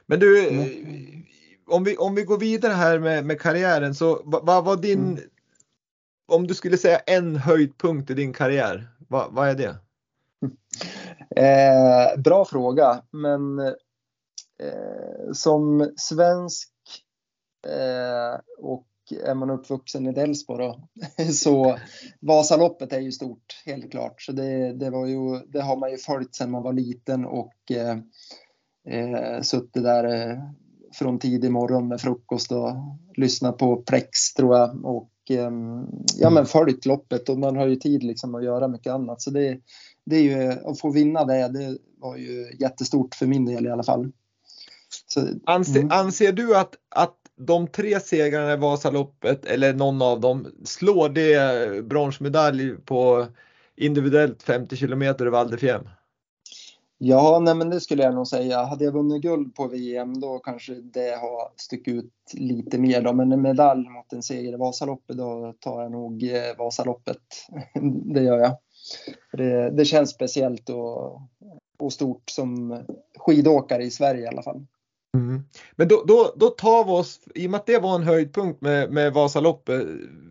Men du, mm. om, vi, om vi går vidare här med, med karriären så vad var din, mm. om du skulle säga en höjdpunkt i din karriär, vad, vad är det? Eh, bra fråga, men eh, som svensk eh, och är man uppvuxen i Delsbo så Vasaloppet är ju stort, helt klart. Så det, det, var ju, det har man ju följt sedan man var liten och eh, eh suttit där eh, från tidig morgon med frukost och lyssnat på Plex tror jag och eh, ja men följt loppet och man har ju tid liksom att göra mycket annat. Så det, det är ju, att få vinna det, det var ju jättestort för min del i alla fall. Så, anser, mm. anser, du att, att de tre segrarna i Vasaloppet eller någon av dem slår det bronsmedalj på individuellt 50 kilometer över Val? Ja, nej men det skulle jag nog säga. Hade jag vunnit guld på VM då kanske det har stuckit ut lite mer då. Men en medalj mot en seger i Vasaloppet, då tar jag nog eh, Vasaloppet. det gör jag. Det, det känns speciellt och, och stort som skidåkare i Sverige i alla fall. Mm. Men då, då, då tar vi oss, i och med att det var en höjdpunkt med, med Vasaloppet,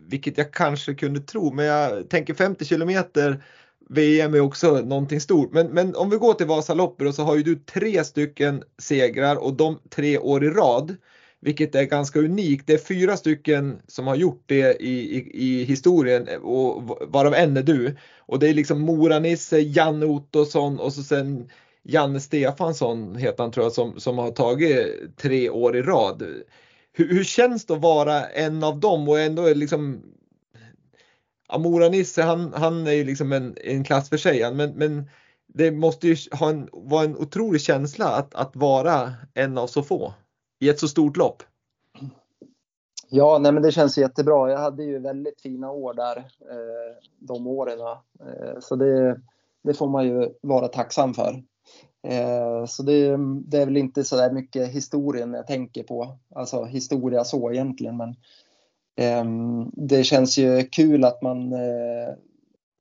vilket jag kanske kunde tro, men jag tänker 50 kilometer VM är också någonting stort. Men, men om vi går till Vasaloppet så har ju du tre stycken segrar och de tre år i rad. Vilket är ganska unikt. Det är fyra stycken som har gjort det i, i, i historien och varav en är du. Och det är liksom Mora-Nisse, Janne Ottosson och så sen Janne Stefansson heter han tror jag som, som har tagit tre år i rad. Hur, hur känns det att vara en av dem och ändå är liksom Amora-Nisse han, han är ju liksom en, en klass för sig men, men det måste ju ha en, vara en otrolig känsla att, att vara en av så få i ett så stort lopp. Ja, nej, men det känns jättebra. Jag hade ju väldigt fina år där eh, de åren. Eh, så det, det får man ju vara tacksam för. Eh, så det, det, är väl inte så där mycket historien jag tänker på, alltså historia så egentligen, men ehm, det känns ju kul att man eh,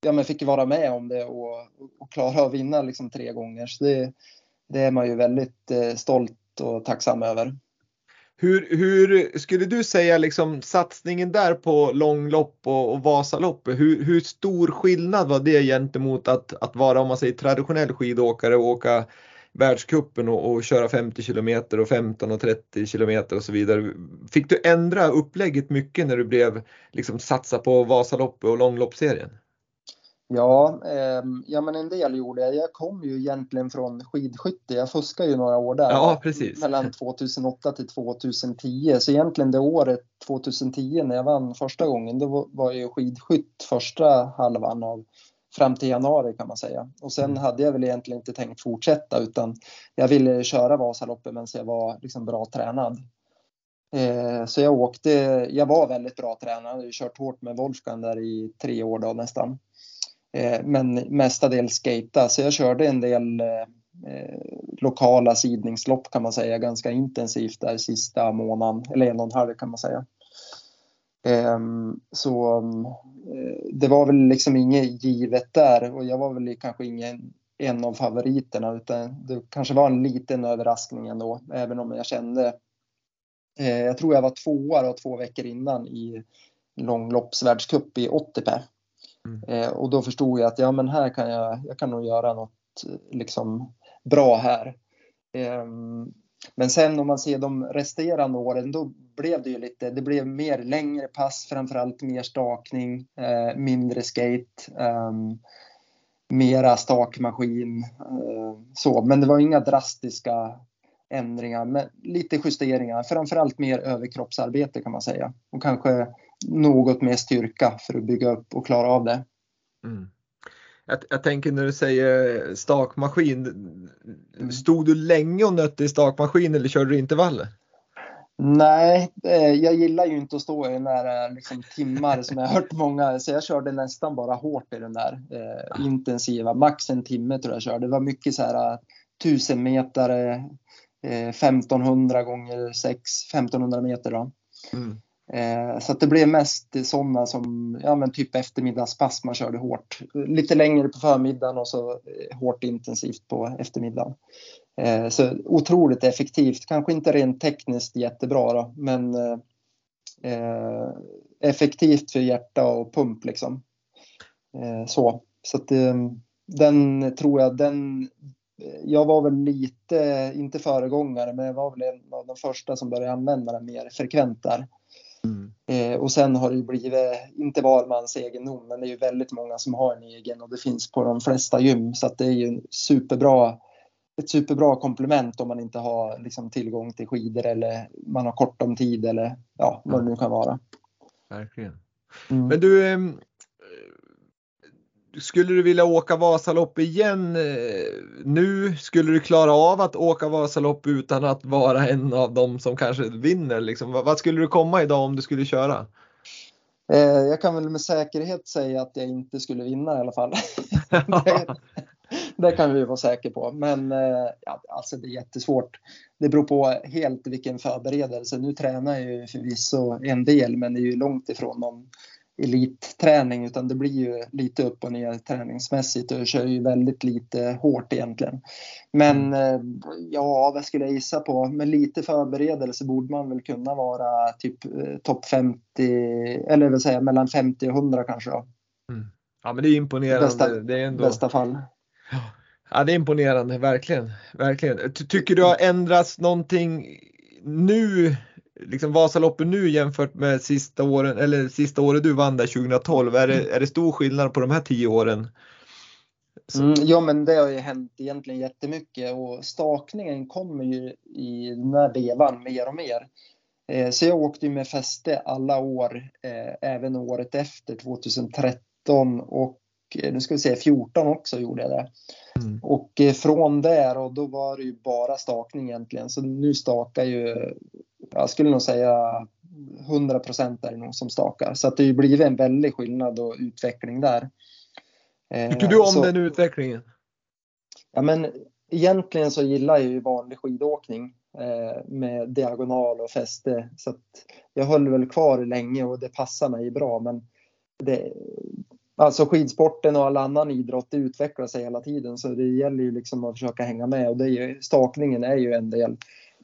ja, men fick vara med om det och, och klara att vinna liksom tre gånger. Så det, det är man ju väldigt eh, stolt och tacksam över. Hur, hur, skulle du säga liksom satsningen där på långlopp och, och Vasaloppet, hur, hur stor skillnad var det gentemot att, att vara om man säger traditionell skidåkare och åka världskuppen och, och köra 50 kilometer och 15 och 30 kilometer och så vidare. Fick du ändra upplägget mycket när du blev liksom satsa på Vasaloppet och långloppsserien? Ja, eh, ja, men en del gjorde jag. Jag kom ju egentligen från skidskytte. Jag fuskade ju några år där. Ja, precis. Mellan 2008 till 2010. Så egentligen det året 2010 när jag vann första gången, då var jag skidskytt första halvan av fram till januari kan man säga. Och sen mm. hade jag väl egentligen inte tänkt fortsätta utan jag ville köra Vasaloppet medan jag var liksom bra tränad. Eh, så jag åkte, jag var väldigt bra tränad, jag hade kört hårt med Wolfgang där i tre år då nästan. Eh, men mestadels skata, så jag körde en del eh, eh, lokala sidningslopp kan man säga ganska intensivt där sista månaden, eller en och en halv kan man säga. Ehm, så eh, det var väl liksom inget givet där och jag var väl kanske ingen en av favoriterna utan det kanske var en liten överraskning ändå, även om jag kände eh, jag tror jag var tvåa då, två veckor innan i långloppsvärldscup i 80 mm. Eh, och då förstod jag att ja men här kan jag, jag kan nog göra något eh, liksom bra här. Eh, men sen om man ser de resterande åren, då blev det ju lite, det blev mer längre pass, framförallt mer stakning, eh, mindre skate, eh, mera stakmaskin. Eh, så, men det var inga drastiska ändringar, men lite justeringar, framförallt mer överkroppsarbete kan man säga. Och kanske något mer styrka för att bygga upp och klara av det. Mm. Jag, jag, tänker när du säger stakmaskin, mm. stod du länge och nötte i stakmaskin eller körde du intervaller? Nej, jag gillar ju inte att stå i den där liksom, timmar som jag har hört många, så jag körde nästan bara hårt i den där eh, intensiva, max en timme tror jag körde. Det var mycket så här 1000 meter, eh, 1500 gånger 6, 1500 meter då. Mm. Eh, så att det blev mest sådana som, ja men typ eftermiddagspass man körde hårt. Lite längre på förmiddagen och så eh, hårt intensivt på eftermiddagen. Eh, så otroligt effektivt, kanske inte rent tekniskt jättebra då, men effektivt för hjärta och pump liksom. Så så att den tror jag, den jag var väl lite, inte föregångare, men jag var väl en av de första som började använda den mer frekvent där. Mm. Eh, och sen har det ju blivit, inte var mans egendom, men det är ju väldigt många som har en egen och det finns på de flesta gym så att det är ju superbra, ett superbra komplement om man inte har liksom, tillgång till skidor eller man har kort om tid eller ja, vad det nu kan vara. Verkligen. Mm. Men du, ehm, skulle du vilja åka Vasalopp igen eh, nu? Skulle du klara av att åka Vasalopp utan att vara en av dem som kanske vinner? Liksom? Vad skulle du komma idag om du skulle köra? jag kan väl med säkerhet säga att jag inte skulle vinna i alla fall. det kan vi vara säkra på. Men eh, ja, alltså det är jättesvårt. Det beror på helt vilken förberedelse. Nu tränar jag ju förvisso en del, men det är ju långt ifrån någon elitträning utan det blir ju lite upp och ner träningsmässigt och jag kör ju väldigt lite hårt egentligen. Men mm. eh, ja, vad skulle jag gissa på? Med lite förberedelse borde man väl kunna vara typ eh, topp 50 eller vill säga mellan 50 och 100 kanske. Då. Mm. Ja, men det är imponerande. Bästa, det är ändå... bästa fall. Ja, det är imponerande, verkligen. verkligen. Tycker du har ändrats någonting nu, liksom Vasaloppet nu jämfört med sista åren, eller sista året du vann där 2012? Är det, är det stor skillnad på de här tio åren? Mm, ja, men det har ju hänt egentligen jättemycket och stakningen kommer ju i den här vevan mer och mer. Eh, så jag åkte ju med fäste alla år, eh, även året efter 2013 och eh, nu ska vi se 14 också gjorde jag det. Mm. Och eh, från där och då var det ju bara stakning egentligen. Så nu stakar ju, jag skulle nog säga 100 procent är det nog som stakar. Så att det har ju blivit en väldig skillnad och utveckling där. Eh, Tycker du om så, den utvecklingen? Ja men egentligen så gillar jag ju vanlig skidåkning eh, med diagonal och fäste. Så jag höll väl kvar länge och det passar mig bra. Men det, Alltså skidsporten och all annan idrott utvecklar sig hela tiden så det gäller ju liksom att försöka hänga med och det är ju, stakningen är ju en del.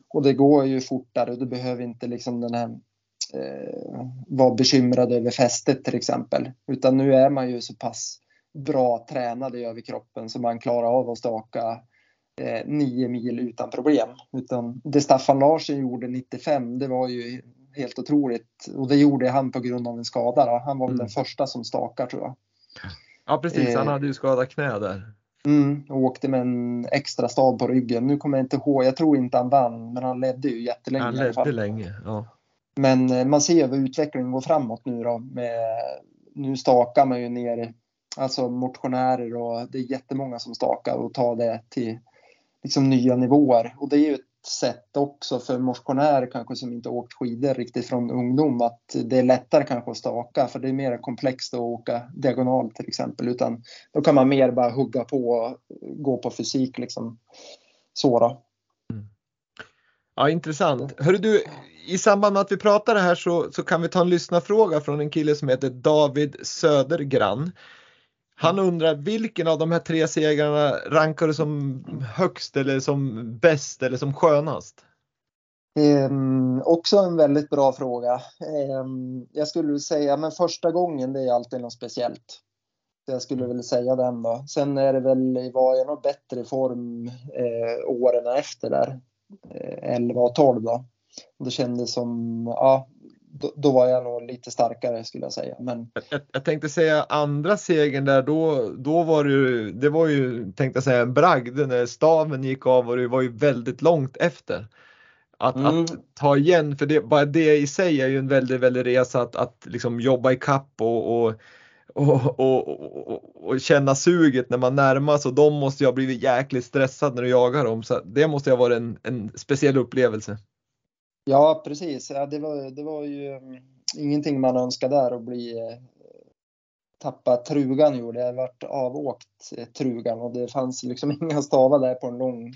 Och det går ju fortare och du behöver inte liksom den här eh, vara bekymrad över fästet till exempel. Utan nu är man ju så pass bra tränad i överkroppen så man klarar av att staka eh, nio mil utan problem. Utan det Staffan Larsson gjorde 95 det var ju helt otroligt och det gjorde han på grund av en skada. Då. Han var mm. den första som stakar tror jag. Ja precis, han eh, hade ju skadat knä där. Mm, och åkte med en extra stav på ryggen. Nu kommer jag inte ihåg, jag tror inte han vann, men han ledde ju jättelänge. Han ledde länge, ja. Men eh, man ser hur utvecklingen går framåt nu då. Med, nu stakar man ju ner alltså motionärer och det är jättemånga som stakar och tar det till liksom nya nivåer. Och det är ju ett sätt också för motionärer kanske som inte åkt skidor riktigt från ungdom att det är lättare kanske att staka för det är mer komplext att åka diagonalt till exempel utan då kan man mer bara hugga på och gå på fysik liksom. Så då. Mm. Ja intressant. Hörru du, i samband med att vi pratar det här så, så kan vi ta en lyssnarfråga från en kille som heter David Södergran. Han undrar vilken av de här tre segrarna rankar du som högst eller som bäst eller som skönast? Um, också en väldigt bra fråga. Um, jag skulle säga, men första gången det är alltid något speciellt. Så jag skulle väl säga den då. Sen är det väl, var jag nog bättre form eh, åren efter där. Eh, 11 och 12 då. Det kändes som, ja, då, då, var jag nog lite starkare skulle jag säga. Men... Jag, jag tänkte säga andra segern där, då, då var det ju, det var ju tänkte jag säga en bragd när staven gick av och det var ju väldigt långt efter. Att, mm. att ta igen, för det, bara det i sig är ju en väldigt, väldigt resa att, att liksom jobba i kapp och, och och, och, och, och, känna suget när man närmas och de måste ju ha blivit jäkligt stressade när du jagar dem. Så det måste ha varit en, en speciell upplevelse. Ja, precis. Ja, det, var, det var ju mm, ingenting man önskade där att bli eh, tappa trugan gjorde. Jag varit avåkt eh, trugan och det fanns liksom inga stavar där på en lång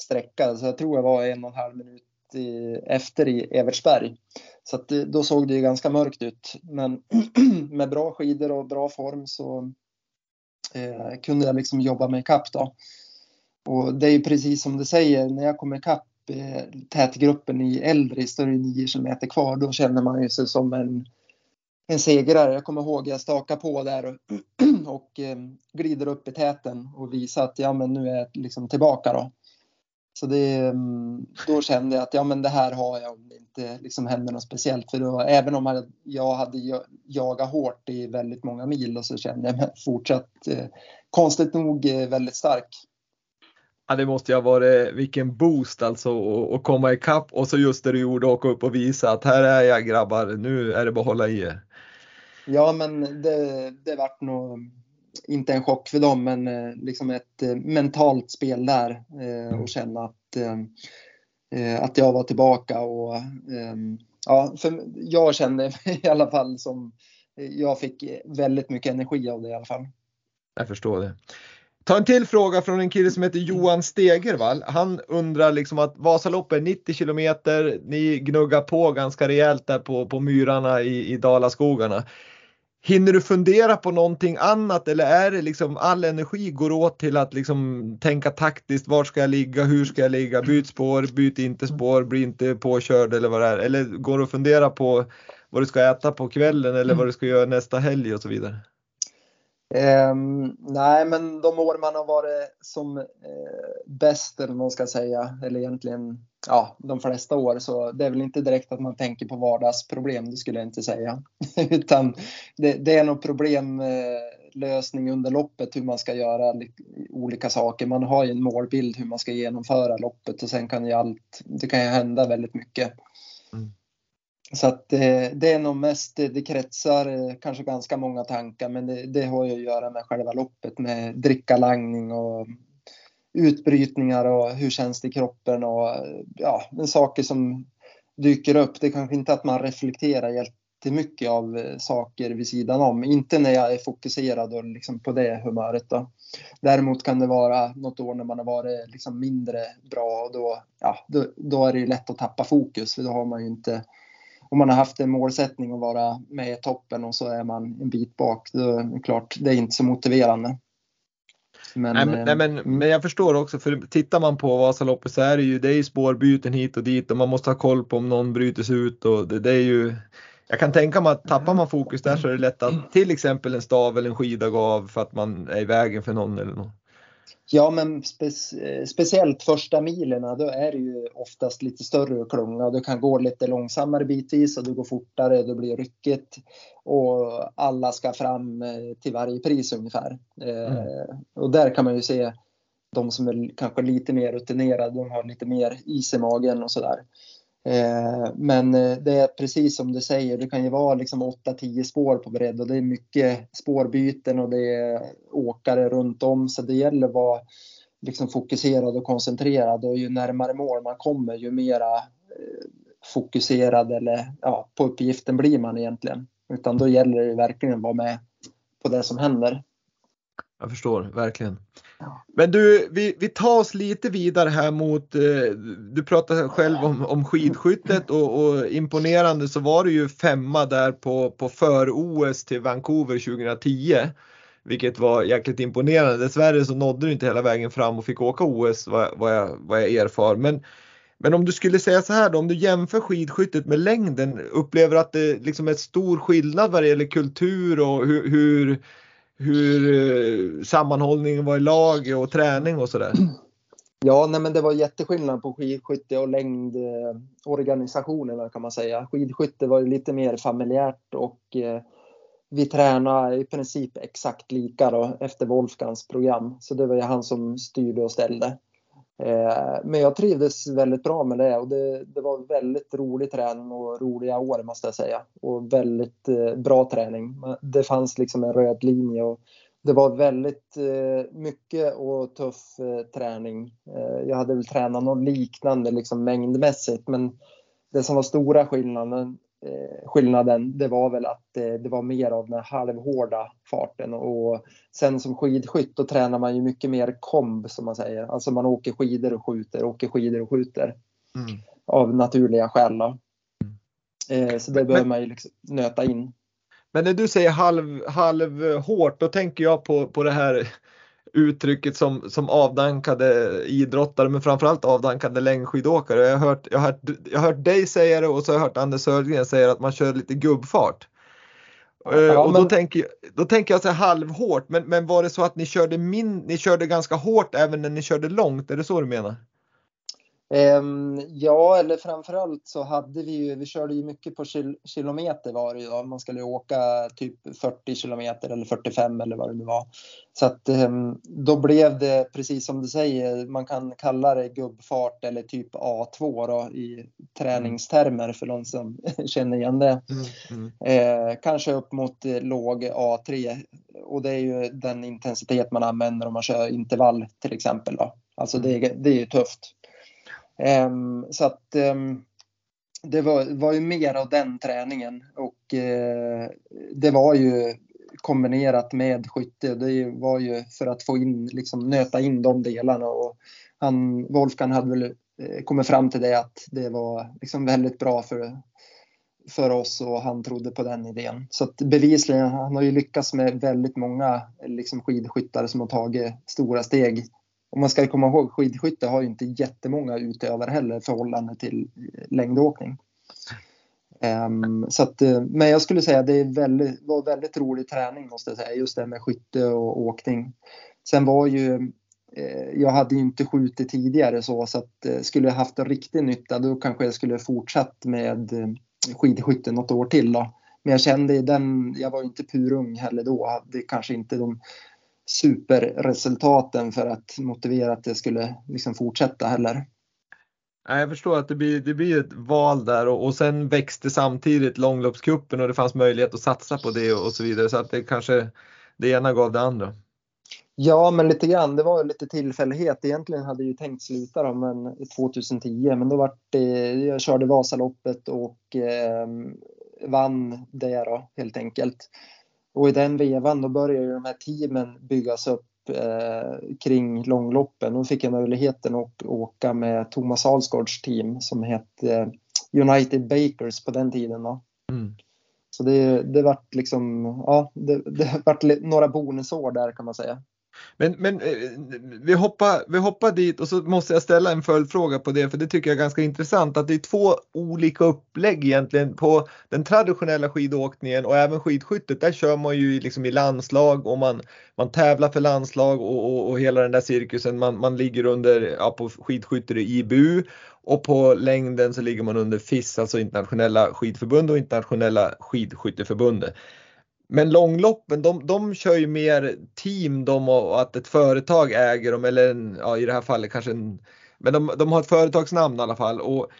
sträcka. Så jag tror jag var en och en halv minut i, efter i Evertsberg. Så att det, då såg det ju ganska mörkt ut. Men med bra skidor och bra form så eh, kunde jag liksom jobba mig ikapp då. Och det är ju precis som du säger, när jag kom ikapp tätgruppen i Eldris, då är det 9 kilometer kvar, då känner man ju sig som en, en segrare. Jag kommer ihåg jag stakar på där och, och eh, glider upp i täten och visar att ja, men nu är jag liksom tillbaka då. Så det, mm, då kände jag att ja, men det här har jag om det inte liksom händer något speciellt. För då, även om jag hade jagat hårt i väldigt många mil och så kände jag mig fortsatt eh, konstigt nog eh, väldigt stark. Ja, det måste ju ha varit vilken boost alltså att komma ikapp och så just det du gjorde, åka upp och visa att här är jag grabbar, nu är det bara att hålla i er. Ja, men det, det vart nog inte en chock för dem, men eh, liksom ett eh, mentalt spel där eh, och mm. känna att, att jag var tillbaka och ja, för jag kände i alla fall som jag fick väldigt mycket energi av det i alla fall. Jag förstår det. Ta en till fråga från en kille som heter Johan Stegervall. Han undrar liksom att Vasaloppet är 90 kilometer. Ni gnuggar på ganska rejält där på, på myrarna i, i Dalaskogarna. Hinner du fundera på någonting annat eller är det liksom all energi går åt till att liksom tänka taktiskt, var ska jag ligga, hur ska jag ligga, byt spår, byt inte spår, bli inte påkörd eller vad det är. Eller går du att fundera på vad du ska äta på kvällen eller vad du ska göra nästa helg och så vidare? Um, nej, men de år man har varit som eh, bäst, eller vad man ska säga, eller egentligen ja, de flesta år, så det är väl inte direkt att man tänker på vardagsproblem, det skulle jag inte säga. Utan det, det, är nog problemlösning eh, under loppet, hur man ska göra olika saker. Man har ju en målbild hur man ska genomföra loppet och sen kan ju allt, det kan ju hända väldigt mycket. Mm. Så att eh, det är nog mest, eh, det kretsar eh, kanske ganska många tankar men det, det har ju att göra med själva loppet med drickalangning och utbrytningar och hur känns det i kroppen och ja, saker som dyker upp. Det är kanske inte att man reflekterar jättemycket av saker vid sidan om. Inte när jag är fokuserad och liksom på det humöret. Då. Däremot kan det vara något år när man har varit liksom mindre bra och då, ja, då, då är det lätt att tappa fokus för då har man ju inte om man har haft en målsättning att vara med i toppen och så är man en bit bak, då är det klart, det är inte så motiverande. Men, nej, men, eh, nej, men, men, jag förstår också, för tittar man på Vasaloppet så är det ju, det är ju spårbyten hit och dit och man måste ha koll på om någon bryter sig ut och det, det är ju jag kan tänka mig att tappar man fokus där så är det lätt att till exempel en stav eller en skida går av för att man är i vägen för någon eller något. Ja, men spe speciellt första milerna, då är det ju oftast lite större klunga du kan gå lite långsammare bitvis och du går fortare, det blir ryckigt och alla ska fram eh, till varje pris ungefär. Eh, mm. Och där kan man ju se de som är kanske lite mer rutinerade, de har lite mer is i magen och sådär. Eh, men eh, det är precis som du säger, det kan ju vara liksom 8-10 spår på bredd och det är mycket spårbyten och det är åkare runt om så det gäller att vara liksom fokuserad och koncentrerad och ju närmare mål man kommer ju mera eh, fokuserad eller ja, på uppgiften blir man egentligen. Utan då gäller det verkligen att vara med på det som händer. Jag förstår verkligen. Men du, vi, vi tar oss lite vidare här mot, eh, du pratade själv om, om skidskyttet och, och, imponerande så var du ju femma där på, på för-OS till Vancouver 2010. Vilket var jäkligt imponerande. Dessvärre så nådde du inte hela vägen fram och fick åka OS vad, vad, jag, vad jag erfar. Men, men om du skulle säga så här då, om du jämför skidskyttet med längden, upplever att det liksom är stor skillnad vad det gäller kultur och hur, hur hur eh, sammanhållningen var i lag och träning och sådär? Ja, nej, men det var jätteskillnad på skidskytte och längdorganisationerna eh, kan man säga. Skidskytte var ju lite mer familjärt och eh, vi tränade i princip exakt lika då, efter Wolfgangs program. Så det var ju han som styrde och ställde. Eh, men jag trivdes väldigt bra med det och det, det, var väldigt rolig träning och roliga år måste jag säga. Och väldigt eh, bra träning. Det fanns liksom en röd linje och det var väldigt eh, mycket och tuff träning. Jag hade väl tränat något liknande liksom mängdmässigt men det som var stora skillnaden skillnaden det var väl att eh, det var mer av den halvhårda farten och sen som skidskytt då tränar man ju mycket mer komb som man säger. Alltså man åker skidor och skjuter, åker skidor och skjuter. Mm. Av naturliga skäl då. Mm. Så det men, behöver man ju liksom nöta in. Men när du säger halv, halv hårt då tänker jag på, på det här uttrycket som, som avdankade idrottare men framförallt avdankade längdskidåkare. Jag har, hört, jag, har hört, jag har hört dig säga det och så har jag hört Anders Södergren säga att man kör lite gubbfart. Ja, eh, och då, tänker, då tänker jag så här halvhårt, men, men var det så att ni körde, min, ni körde ganska hårt även när ni körde långt? Är det så du menar? Um, ja, eller framförallt så hade vi ju, vi körde ju mycket på kil kilometer var det ju då. Man skulle åka typ 40 kilometer eller 45 eller vad det nu var. Så att um, då blev det precis som du säger, man kan kalla det gubbfart eller typ A2 då i träningstermer för de som känner igen det. Mm, mm. Eh, kanske upp mot låg A3 och det är ju den intensitet man använder om man kör intervall till exempel. Då. Alltså det, det är ju tufft. Ehm, så att ehm, det var, var ju mer av den träningen och eh, det var ju kombinerat med skytte. Det var ju för att få in, liksom nöta in de delarna och han, Wolfgang hade väl eh, kommit fram till det att det var liksom väldigt bra för, för oss och han trodde på den idén. Så att bevisligen, han har ju lyckats med väldigt många liksom skidskyttare som har tagit stora steg. Och man ska komma ihåg, skidskytte har ju inte jättemånga utövare heller i förhållande till eh, längdåkning. Um, så att, eh, men jag skulle säga att det väldigt, var väldigt rolig träning måste jag säga, just det med skytte och åkning. Sen var ju, eh, jag hade ju inte skjutit tidigare så, så att eh, skulle jag haft en riktig nytta då kanske jag skulle fortsatt med eh, skidskytte något år till då. Men jag kände den, jag var inte purung heller då, hade kanske inte de superresultaten för att motivera att det skulle liksom fortsätta heller. Jag förstår att det blir, det blir ett val där och, och sen växte samtidigt långloppskuppen och det fanns möjlighet att satsa på det och, och så vidare så att det kanske det ena gav det andra. Ja, men lite grann. Det var lite tillfällighet. Egentligen hade jag ju tänkt sluta då, men 2010, men då var det, jag körde Vasaloppet och eh, vann det då helt enkelt. Och i den vevan då började ju de här teamen byggas upp eh, kring långloppen. Då fick jag möjligheten att åka med Thomas Alsgaards team som hette United Bakers på den tiden. Då. Mm. Så det, det vart liksom, ja, det, det vart några bonusår där kan man säga. Men, men eh, vi, hoppar, vi hoppar dit och så måste jag ställa en följdfråga på det för det tycker jag är ganska intressant att det är två olika upplägg egentligen på den traditionella skidåkningen och även skidskyttet. Där kör man ju liksom i landslag och man, man tävlar för landslag och, och, och hela den där cirkusen. Man, man ligger under, ja, på skidskytte i IBU och på längden så ligger man under FIS, alltså internationella skidförbund och internationella skidskytteförbundet. Men långloppen, de, de kör ju mer team de och att ett företag äger dem eller en, ja, i det här fallet kanske en, men de, de har ett företagsnamn i alla fall. Och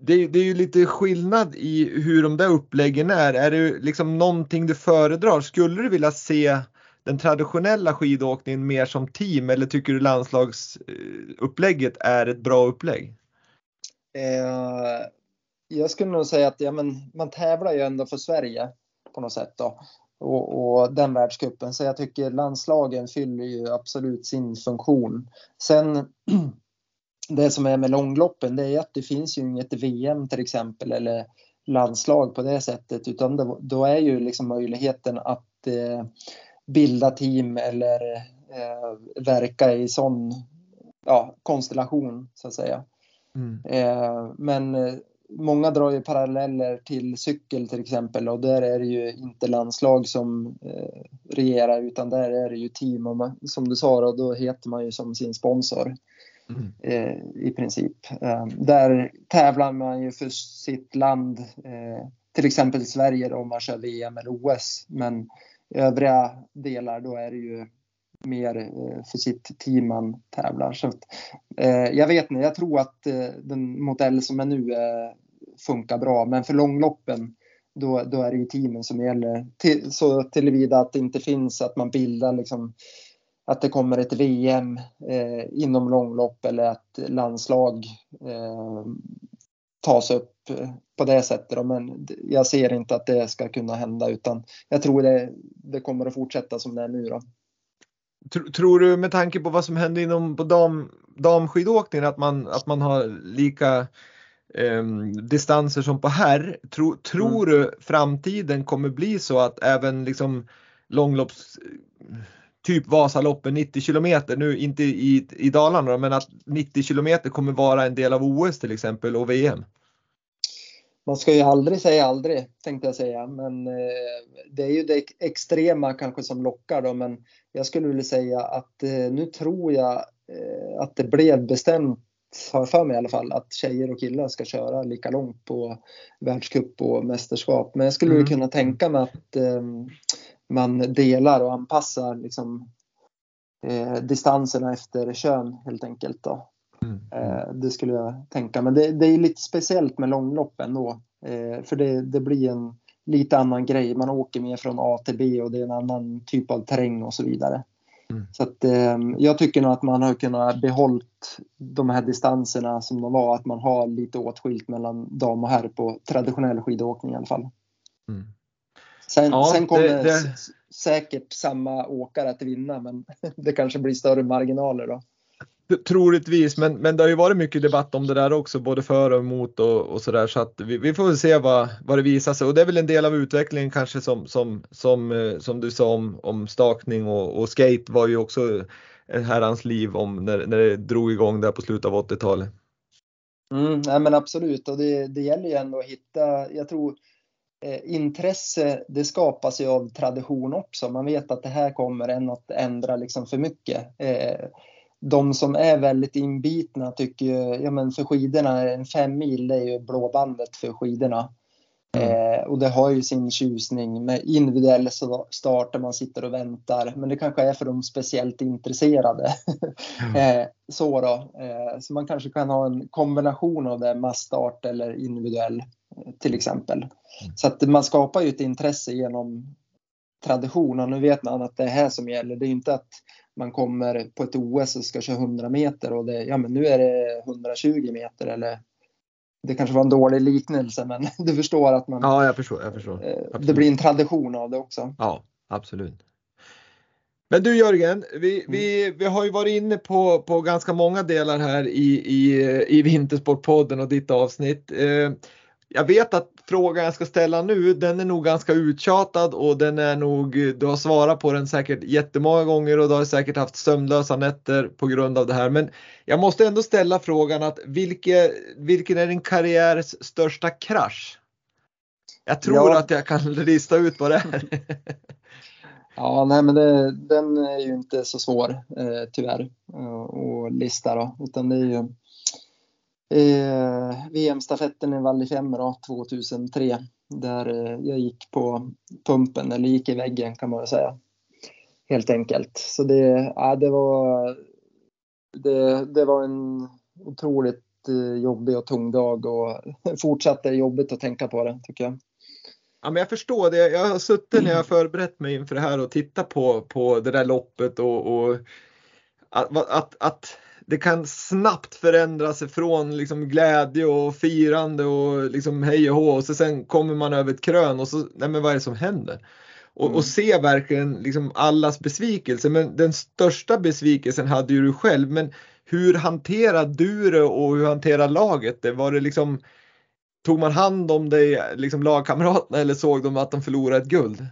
det, det, är ju lite skillnad i hur de där uppläggen är. Är det liksom någonting du föredrar? Skulle du vilja se den traditionella skidåkningen mer som team eller tycker du landslagsupplägget eh, är ett bra upplägg? Eh, jag skulle nog säga att ja, men man tävlar ju ändå för Sverige på något sätt. Då. Och, och, den världskuppen. Så jag tycker landslagen fyller ju absolut sin funktion. Sen det som är med långloppen det är att det finns ju inget VM till exempel eller landslag på det sättet utan det, då är ju liksom möjligheten att eh, bilda team eller eh, verka i sån ja, konstellation så att säga. Mm. Eh, men många drar ju paralleller till cykel till exempel och där är det ju inte landslag som eh, regerar utan där är det ju team och man, som du sa då, då heter man ju som sin sponsor mm. eh, i princip. Eh, där tävlar man ju för sitt land, eh, till exempel Sverige då, om man kör VM eller OS men övriga delar då är det ju mer eh, för sitt team man tävlar. Så att, eh, jag vet inte, jag tror att eh, den modell som är nu eh, funkar bra. Men för långloppen då, då är det ju teamen som gäller. Till, så tillvida att det inte finns att man bildar liksom att det kommer ett VM eh, inom långlopp eller att landslag eh, tas upp eh, på det sättet. Men jag ser inte att det ska kunna hända utan jag tror det, det kommer att fortsätta som det är nu. Då. Tror du med tanke på vad som händer inom på dam, damskidåkningen att man, att man har lika eh, distanser som på herr. Tro, tror mm. du framtiden kommer bli så att även liksom långlopps typ Vasaloppen 90 kilometer, nu inte i, i Dalarna men att 90 kilometer kommer vara en del av OS till exempel och VM? Man ska ju aldrig säga aldrig tänkte jag säga, men eh, det är ju det extrema kanske som lockar då, men jag skulle vilja säga att eh, nu tror jag eh, att det blev bestämt har för mig i alla fall, att tjejer och killar ska köra lika långt på världscup och mästerskap. Men jag skulle mm. kunna tänka mig att man delar och anpassar liksom, distanserna efter kön helt enkelt. Då. Mm. Eh, det skulle jag tänka. Men det, det, är lite speciellt med långlopp ändå. Eh, för det, det blir en lite annan grej. Man åker mer från A till B och det är en annan typ av terräng och så vidare. Mm. Så att, eh, jag tycker nog att man har kunnat behållit de här distanserna som de var, att man har lite åtskilt mellan dam och herr på traditionell skidåkning i alla fall. Mm. Sen, ja, sen kommer det, det... säkert samma åkare att vinna, men det kanske blir större marginaler då. Troligtvis, men, men det har ju varit mycket debatt om det där också, både för och emot och, och sådär. Så att vi, vi får väl se vad, vad det visar sig. Och det är väl en del av utvecklingen kanske som, som, som, eh, som du sa om, om stakning och, och skate var ju också herrans liv om när, när det drog igång där på slutet av 80-talet. Mm, nej men absolut, och det, det gäller ju ändå att hitta, jag tror eh, intresse, det skapas ju av tradition också. Man vet att det här kommer än att ändra liksom för mycket. Eh, de som är väldigt inbitna tycker ju, ja men för skidorna, en fem mil det är ju blåbandet för skidorna. Mm. Eh, och det har ju sin tjusning med individuell start där man sitter och väntar. Men det kanske är för de speciellt intresserade. Mm. eh, så då. Eh, så man kanske kan ha en kombination av det, massstart eller individuell eh, till exempel. Mm. Så att man skapar ju ett intresse genom tradition och nu vet man att det är här som gäller. Det är inte att man kommer på ett OS och ska köra 100 meter och det, ja men nu är det 120 meter eller det kanske var en dålig liknelse men du förstår att man. Ja, jag förstår. Jag förstår. Absolut. Det blir en tradition av det också. Ja, absolut. Men du Jörgen, vi, mm. vi, vi har ju varit inne på, på ganska många delar här i, i, i Vintersportpodden och ditt avsnitt. Eh, jag vet att frågan jag ska ställa nu, den är nog ganska uttjatad och den är nog, du har svarat på den säkert jättemånga gånger och du har säkert haft sömnlösa nätter på grund av det här. Men jag måste ändå ställa frågan att vilke, vilken är din karriärs största krasch? Jag tror ja. att jag kan lista ut vad det är. Ja, nej men det, den är ju inte så svår eh, tyvärr eh, att lista då, utan det är ju eh, VM-stafetten i Val di Fiemme 2003 där eh, jag gick på pumpen eller gick i väggen kan man väl säga. Helt enkelt. Så det, ja, det var det, det var en otroligt eh, jobbig och tung dag och fortsatt är jobbigt att tänka på det tycker jag. Ja, men jag förstår det. Jag har suttit när jag förberett mig inför det här och tittat på, på det där loppet och, och att, att, att det kan snabbt förändra sig från liksom glädje och firande och liksom hej och hå och så sen kommer man över ett krön och så, nej men vad är det som händer? Och, mm. och se verkligen liksom allas besvikelse. Men den största besvikelsen hade ju du själv. Men hur hanterade du det och hur hanterade laget det? Var det liksom, tog man hand om dig, liksom lagkamraterna eller såg de att de förlorade ett guld?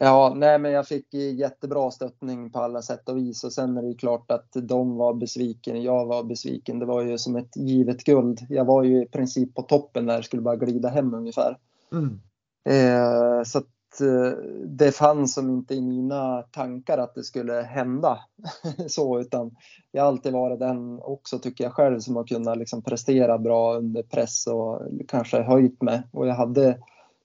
Ja, nej, men jag fick jättebra stöttning på alla sätt och vis och sen är det klart att de var besviken, jag var besviken. Det var ju som ett givet guld. Jag var ju i princip på toppen där, skulle bara glida hem ungefär. Mm. Eh, så att eh, det fanns som inte i mina tankar att det skulle hända så, utan jag har alltid varit den också tycker jag själv som har kunnat liksom prestera bra under press och kanske höjt mig och jag hade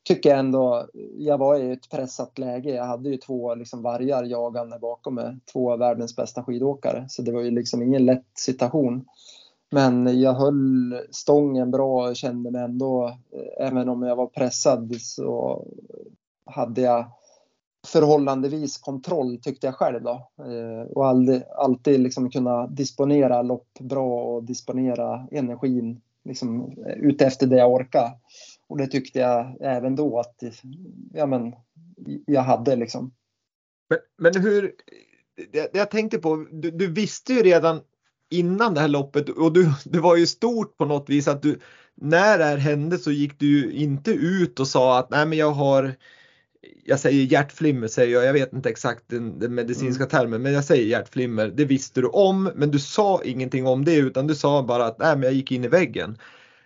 tycker jag ändå, jag var i ett pressat läge. Jag hade ju två liksom vargar jagande bakom mig, två av världens bästa skidåkare. Så det var ju liksom ingen lätt situation. Men jag höll stången bra och kände mig ändå, eh, även om jag var pressad så hade jag förhållandevis kontroll tyckte jag själv då. Eh, och alltid, alltid liksom kunna disponera lopp bra och disponera energin liksom, utefter det jag orkar. Och det tyckte jag även då att ja, men, jag hade liksom. Men, men hur, det, jag tänkte på, du, du, visste ju redan innan det här loppet och du, det var ju stort på något vis att du, när det här hände så gick du inte ut och sa att nej men jag har jag säger hjärtflimmer säger jag, jag vet inte exakt den, den medicinska mm. termen men jag säger hjärtflimmer. Det visste du om men du sa ingenting om det utan du sa bara att nej men jag gick in i väggen.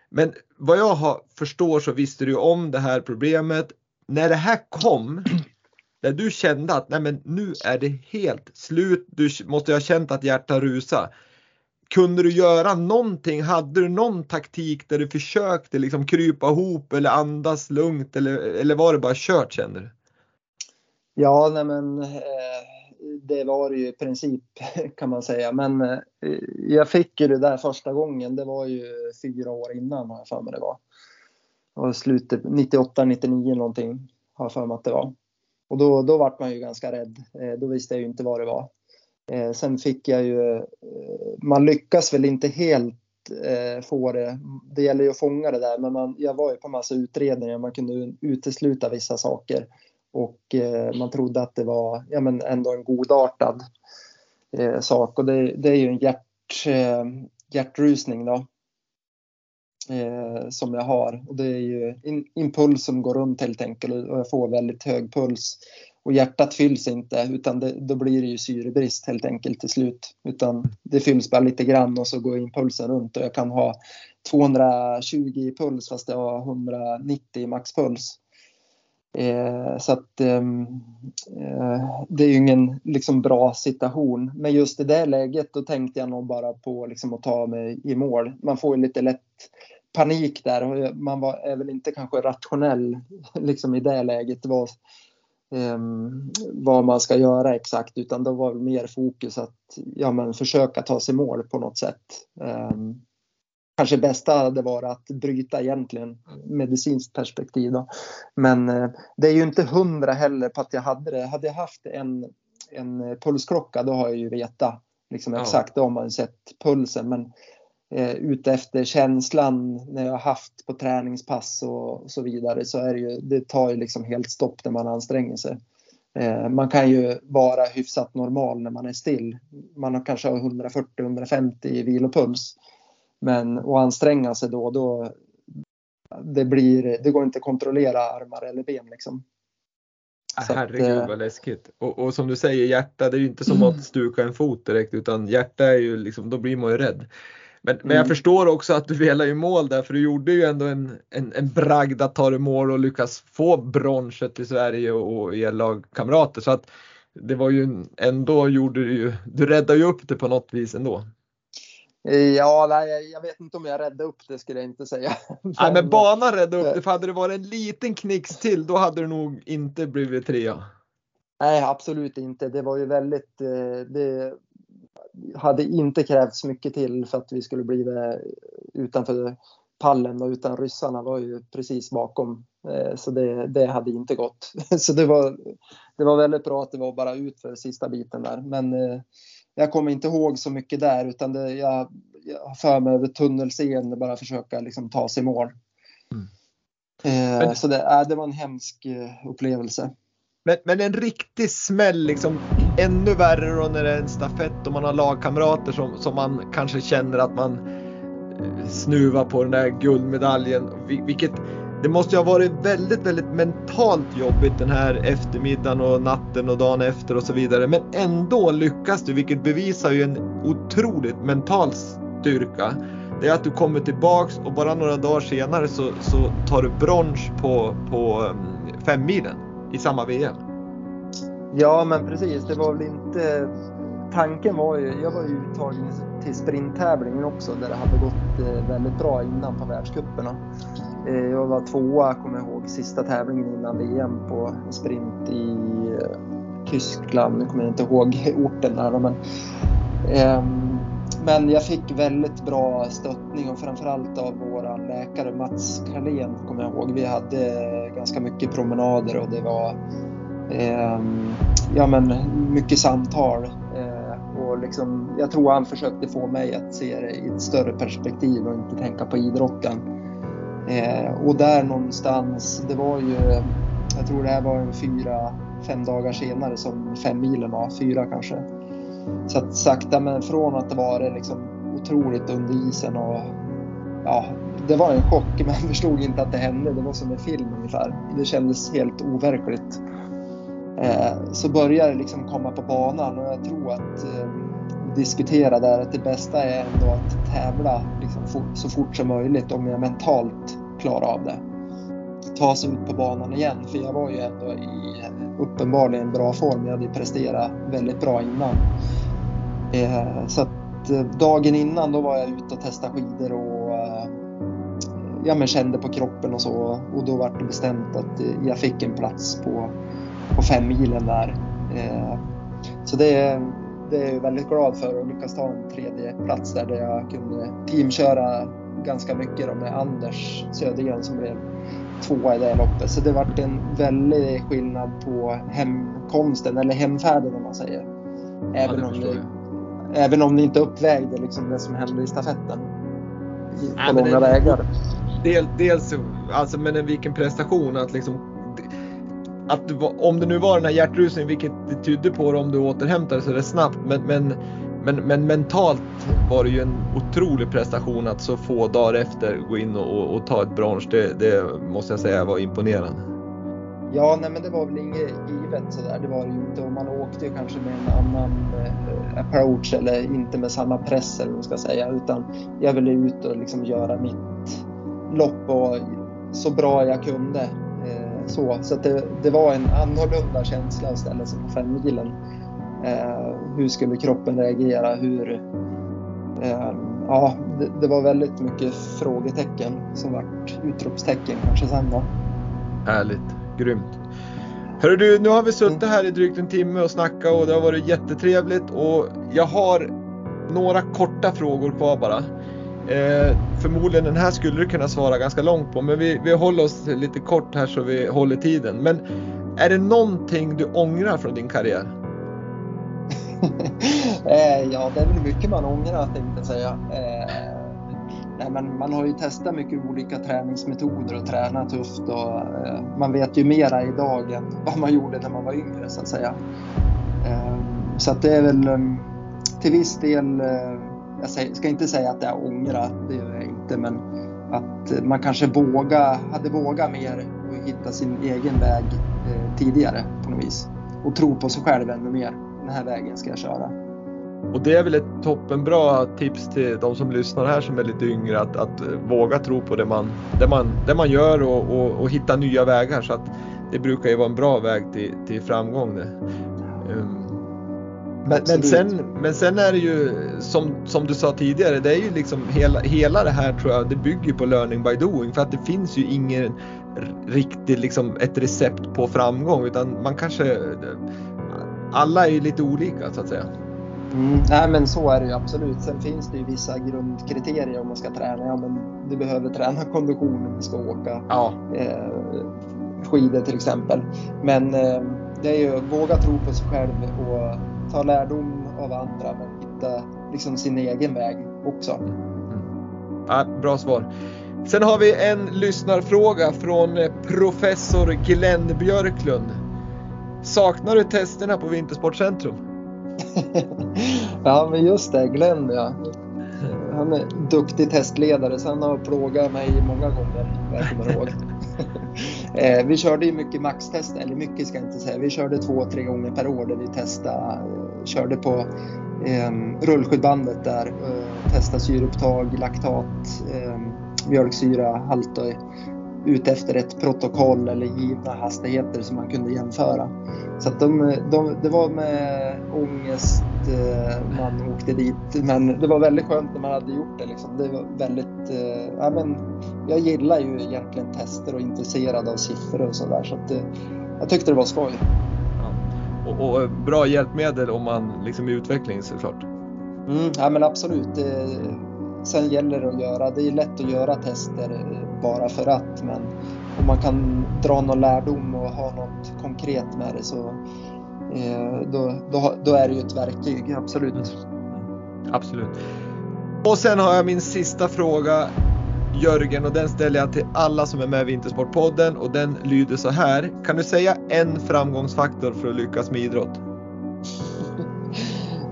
Men vad jag har, förstår så visste du om det här problemet. När det här kom, när du kände att nej men nu är det helt slut, du måste ha känt att hjärtat rusar. Kunde du göra någonting? Hade du någon taktik där du försökte liksom krypa ihop eller andas lugnt eller, eller var det bara kört kände du? Ja, nej men eh, det var ju i princip kan man säga. Men eh, jag fick ju det där första gången. Det var ju fyra år innan har jag för mig det var. Och slutet 98, 99 någonting har jag för mig att det var. Och då, då vart man ju ganska rädd. Eh, då visste jag ju inte vad det var. Eh, sen fick jag ju, eh, man lyckas väl inte helt eh, få det. Det gäller ju att fånga det där, men man, jag var ju på massa utredningar, man kunde utesluta vissa saker. Och eh, man trodde att det var ja, men ändå en godartad eh, sak och det, det är ju en hjärt, eh, hjärtrusning då eh, som jag har. Och det är ju in, impuls som går runt helt enkelt och jag får väldigt hög puls. Och hjärtat fylls inte utan det, då blir det ju syrebrist helt enkelt till slut. Utan det fylls bara lite grann och så går impulsen runt och jag kan ha 220 i puls fast jag har 190 i maxpuls. Eh, så att ehm, eh, det är ju ingen liksom, bra situation. Men just i det läget då tänkte jag nog bara på liksom, att ta mig i mål. Man får ju lite lätt panik där. Man var, är väl inte kanske rationell liksom i det läget vad, um, vad man ska göra exakt utan då var det mer fokus att ja, men försöka ta sig mål på något sätt. Um, kanske bästa hade varit att bryta egentligen medicinskt perspektiv. Då. Men uh, det är ju inte hundra heller på att jag hade det. Hade jag haft en, en pulsklocka då har jag ju vetat liksom exakt, då har man sett pulsen. Men eh, ute efter känslan när jag har haft på träningspass och, så vidare så är det ju, det tar ju liksom helt stopp när man anstränger sig. Eh, man kan ju vara hyfsat normal när man är still. Man har kanske 140-150 i vilopuls. Men att anstränga sig då, då det, blir, det går inte att kontrollera armar eller ben liksom. Herregud eh, vad läskigt. Och, och, som du säger hjärta, det är ju inte som att stuka en fot direkt utan hjärta är ju liksom, då blir man ju rädd. Men, mm. men jag mm. förstår också att du velar i mål där för du gjorde ju ändå en, en, en bragd att ta dig mål och lyckas få bronset i Sverige och, och er lagkamrater. Så att det var ju ändå gjorde du ju, du räddade ju upp det på något vis ändå. Ja, nej, jag vet inte om jag räddade upp det skulle jag inte säga. nej, men banan räddade upp det, för hade det varit en liten knix till då hade det nog inte blivit trea. Nej, absolut inte. Det var ju väldigt, eh, det, hade inte krävts mycket till för att vi skulle bli utanför pallen och utan ryssarna var ju precis bakom. Eh, så det, det hade inte gått. Så det var, det var väldigt bra att det var bara ut för sista biten där. Men eh, jag kommer inte ihåg så mycket där utan det, jag, jag har för mig över tunnelseende bara försöka liksom ta sig i mål. Mm. Eh, så det, det var en hemsk upplevelse. Men, men en riktig smäll, liksom ännu värre då när det är en stafett och man har lagkamrater som, som man kanske känner att man eh, snuvar på den där guldmedaljen. Vilket, det måste ju ha varit väldigt, väldigt mentalt jobbigt den här eftermiddagen och natten och dagen efter och så vidare. Men ändå lyckas du, vilket bevisar ju en otroligt mental styrka. Det är att du kommer tillbaks och bara några dagar senare så, så tar du brons på, på mm, femmilen i samma VM. Ja, men precis. Det var väl inte... Tanken var ju... Jag var ju uttagen till sprinttävlingen också där det hade gått eh, väldigt bra innan på världscuperna. Eh, jag var tvåa, kommer jag ihåg, sista tävlingen innan VM på sprint i eh, Tyskland. Nu kommer jag inte ihåg orten där men ehm, men jag fick väldigt bra stöttning och framförallt av vår läkare Mats Karlén kommer jag ihåg. Vi hade ganska mycket promenader och det var ehm, ja, men mycket samtal. Eh, och liksom, jag tror han försökte få mig att se det i ett större perspektiv och inte tänka på idrotten. Eh, och där någonstans, det var ju, jag tror det här var en fyra, fem dagar senare som fem milen var, fyra kanske. Så att sakta men från att det var liksom otroligt under isen och ja, det var en chock. Man förstod inte att det hände. Det var som en film ungefär. Det kändes helt overkligt. Eh, så började det liksom komma på banan och jag tror att eh, diskutera där att det bästa är ändå att tävla liksom fort, så fort som möjligt om jag mentalt klarar av det. Ta sig ut på banan igen för jag var ju ändå i uppenbarligen bra form. Jag hade presterat väldigt bra innan. Eh, så att eh, dagen innan då var jag ute och testade skidor och eh, ja, men kände på kroppen och så och då var det bestämt att eh, jag fick en plats på, på fem milen där. Eh, så det, det är jag väldigt glad för att lyckas ta en tredje plats där, där jag kunde teamköra ganska mycket med Anders Södergren som blev tvåa i det loppet. Så det vart en väldig skillnad på hemkomsten, eller hemfärden om man säger. Även, ja, om, det, även om det inte uppvägde liksom det som hände i stafetten. På Nej, långa vägar. Del, dels, alltså men vilken prestation att liksom att du, om det nu var den här hjärtrusningen, vilket det tydde på om du återhämtade sig snabbt, men, men, men, men, mentalt var det ju en otrolig prestation att så få dagar efter gå in och, och, och ta ett brons. Det, det, måste jag säga var imponerande. Ja, nej men det var väl inget givet sådär. Det var det ju inte. Och man åkte ju kanske med en annan eh, approach eller inte med samma press eller vad man ska säga. Utan jag ville ut och liksom göra mitt lopp och så bra jag kunde. Så så det, det, var en annorlunda känsla att ställa sig på femmilen. Eh, hur skulle kroppen reagera? Hur, eh, ja, det, det, var väldigt mycket frågetecken som vart utropstecken kanske sen då. Härligt, grymt. Hörru du, nu har vi suttit här i drygt en timme och snackat och det har varit jättetrevligt och jag har några korta frågor kvar bara. Eh, förmodligen den här skulle du kunna svara ganska långt på, men vi, vi håller oss lite kort här så vi håller tiden. Men är det någonting du ångrar från din karriär? eh, ja, det är väl mycket man ångrar tänkte jag säga. Eh, nej, men man har ju testat mycket olika träningsmetoder och tränat tufft och eh, man vet ju mera idag än vad man gjorde när man var yngre så att säga. Eh, så att det är väl eh, till viss del eh, jag ska inte säga att jag ångrar, det gör jag inte, men att man kanske våga, hade vågat mer och hitta sin egen väg eh, tidigare på något vis. Och tro på sig själv ännu mer. Den här vägen ska jag köra. Och det är väl ett toppenbra tips till de som lyssnar här som är lite yngre att, att eh, våga tro på det man, det man, det man gör och, och, och hitta nya vägar. Så att det brukar ju vara en bra väg till, till framgång. Det. Um, men, men, sen, men sen är det ju som, som du sa tidigare, det är ju liksom hela, hela det här tror jag, det bygger på learning by doing för att det finns ju ingen riktigt liksom ett recept på framgång utan man kanske, alla är ju lite olika så att säga. Mm, nej men så är det ju absolut. Sen finns det ju vissa grundkriterier om man ska träna. Ja, men du behöver träna kondition om du ska åka ja. eh, skidor till exempel. Men eh, det är ju våga tro på sig själv och ta lärdom av andra men hitta liksom sin egen väg också. Mm. Ja, bra svar. Sen har vi en lyssnarfråga från professor Glenn Björklund. Saknar du testerna på Vintersportcentrum? ja, men just det, Glenn ja. Han är duktig testledare så han har plågat mig många gånger, jag kommer ihåg. Eh, vi körde ju mycket maxtester, eller mycket ska jag inte säga. Vi körde två, tre gånger per år där vi testade, eh, körde på eh, rullskydbandet där, eh, testade syreupptag, laktat, eh, mjölksyra, halt och ute efter ett protokoll eller givna hastigheter som man kunde jämföra. Så de, de, det var med ångest eh, man åkte dit. Men det var väldigt skönt när man hade gjort det. Liksom. Det var väldigt, eh, ja, men jag gillar ju egentligen tester och är intresserad av siffror och sådär. Så att, eh, jag tyckte det var skoj. Ja. Och, och, bra hjälpmedel om man liksom är i utveckling såklart. Mm, ja men absolut. Det, sen gäller det att göra, det är lätt att göra tester bara för att. Men om man kan dra någon lärdom och ha något konkret med det så Eh, då, då, då, är det ju ett verktyg, absolut. Mm. Absolut. Och sen har jag min sista fråga Jörgen och den ställer jag till alla som är med i Vintersportpodden och den lyder så här. Kan du säga en framgångsfaktor för att lyckas med idrott?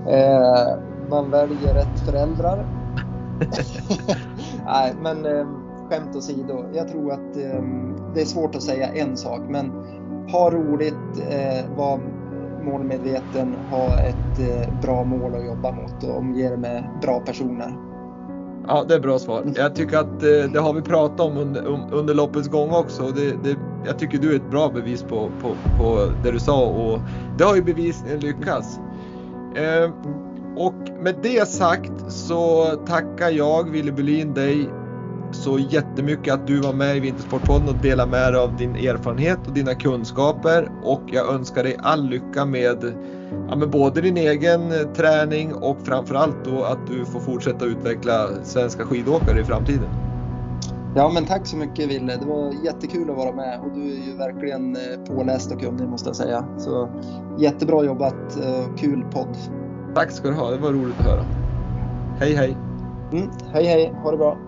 eh, man väljer rätt föräldrar. Nej, men eh, skämt åsido. Jag tror att eh, det är svårt att säga en sak, men ha roligt, eh, var målmedveten, ha ett eh, bra mål att jobba mot och omge dig med bra personer. Ja, det är bra svar. Jag tycker att eh, det har vi pratat om under, um, under loppets gång också. Det, det, jag tycker du är ett bra bevis på, på, på det du sa och det har ju bevisligen lyckats. Eh, och med det sagt så tackar jag, Wille Bulin, dig så jättemycket att du var med i Vintersportpodden och delade med dig av din erfarenhet och dina kunskaper och jag önskar dig all lycka med, ja, med både din egen träning och framförallt då att du får fortsätta utveckla svenska skidåkare i framtiden. Ja, men tack så mycket Ville. Det var jättekul att vara med och du är ju verkligen eh, påläst och kunnig måste jag säga. Så jättebra jobbat eh, kul podd. Tack ska du ha, det var roligt att höra. Hej hej! Mm, hej hej, ha det bra!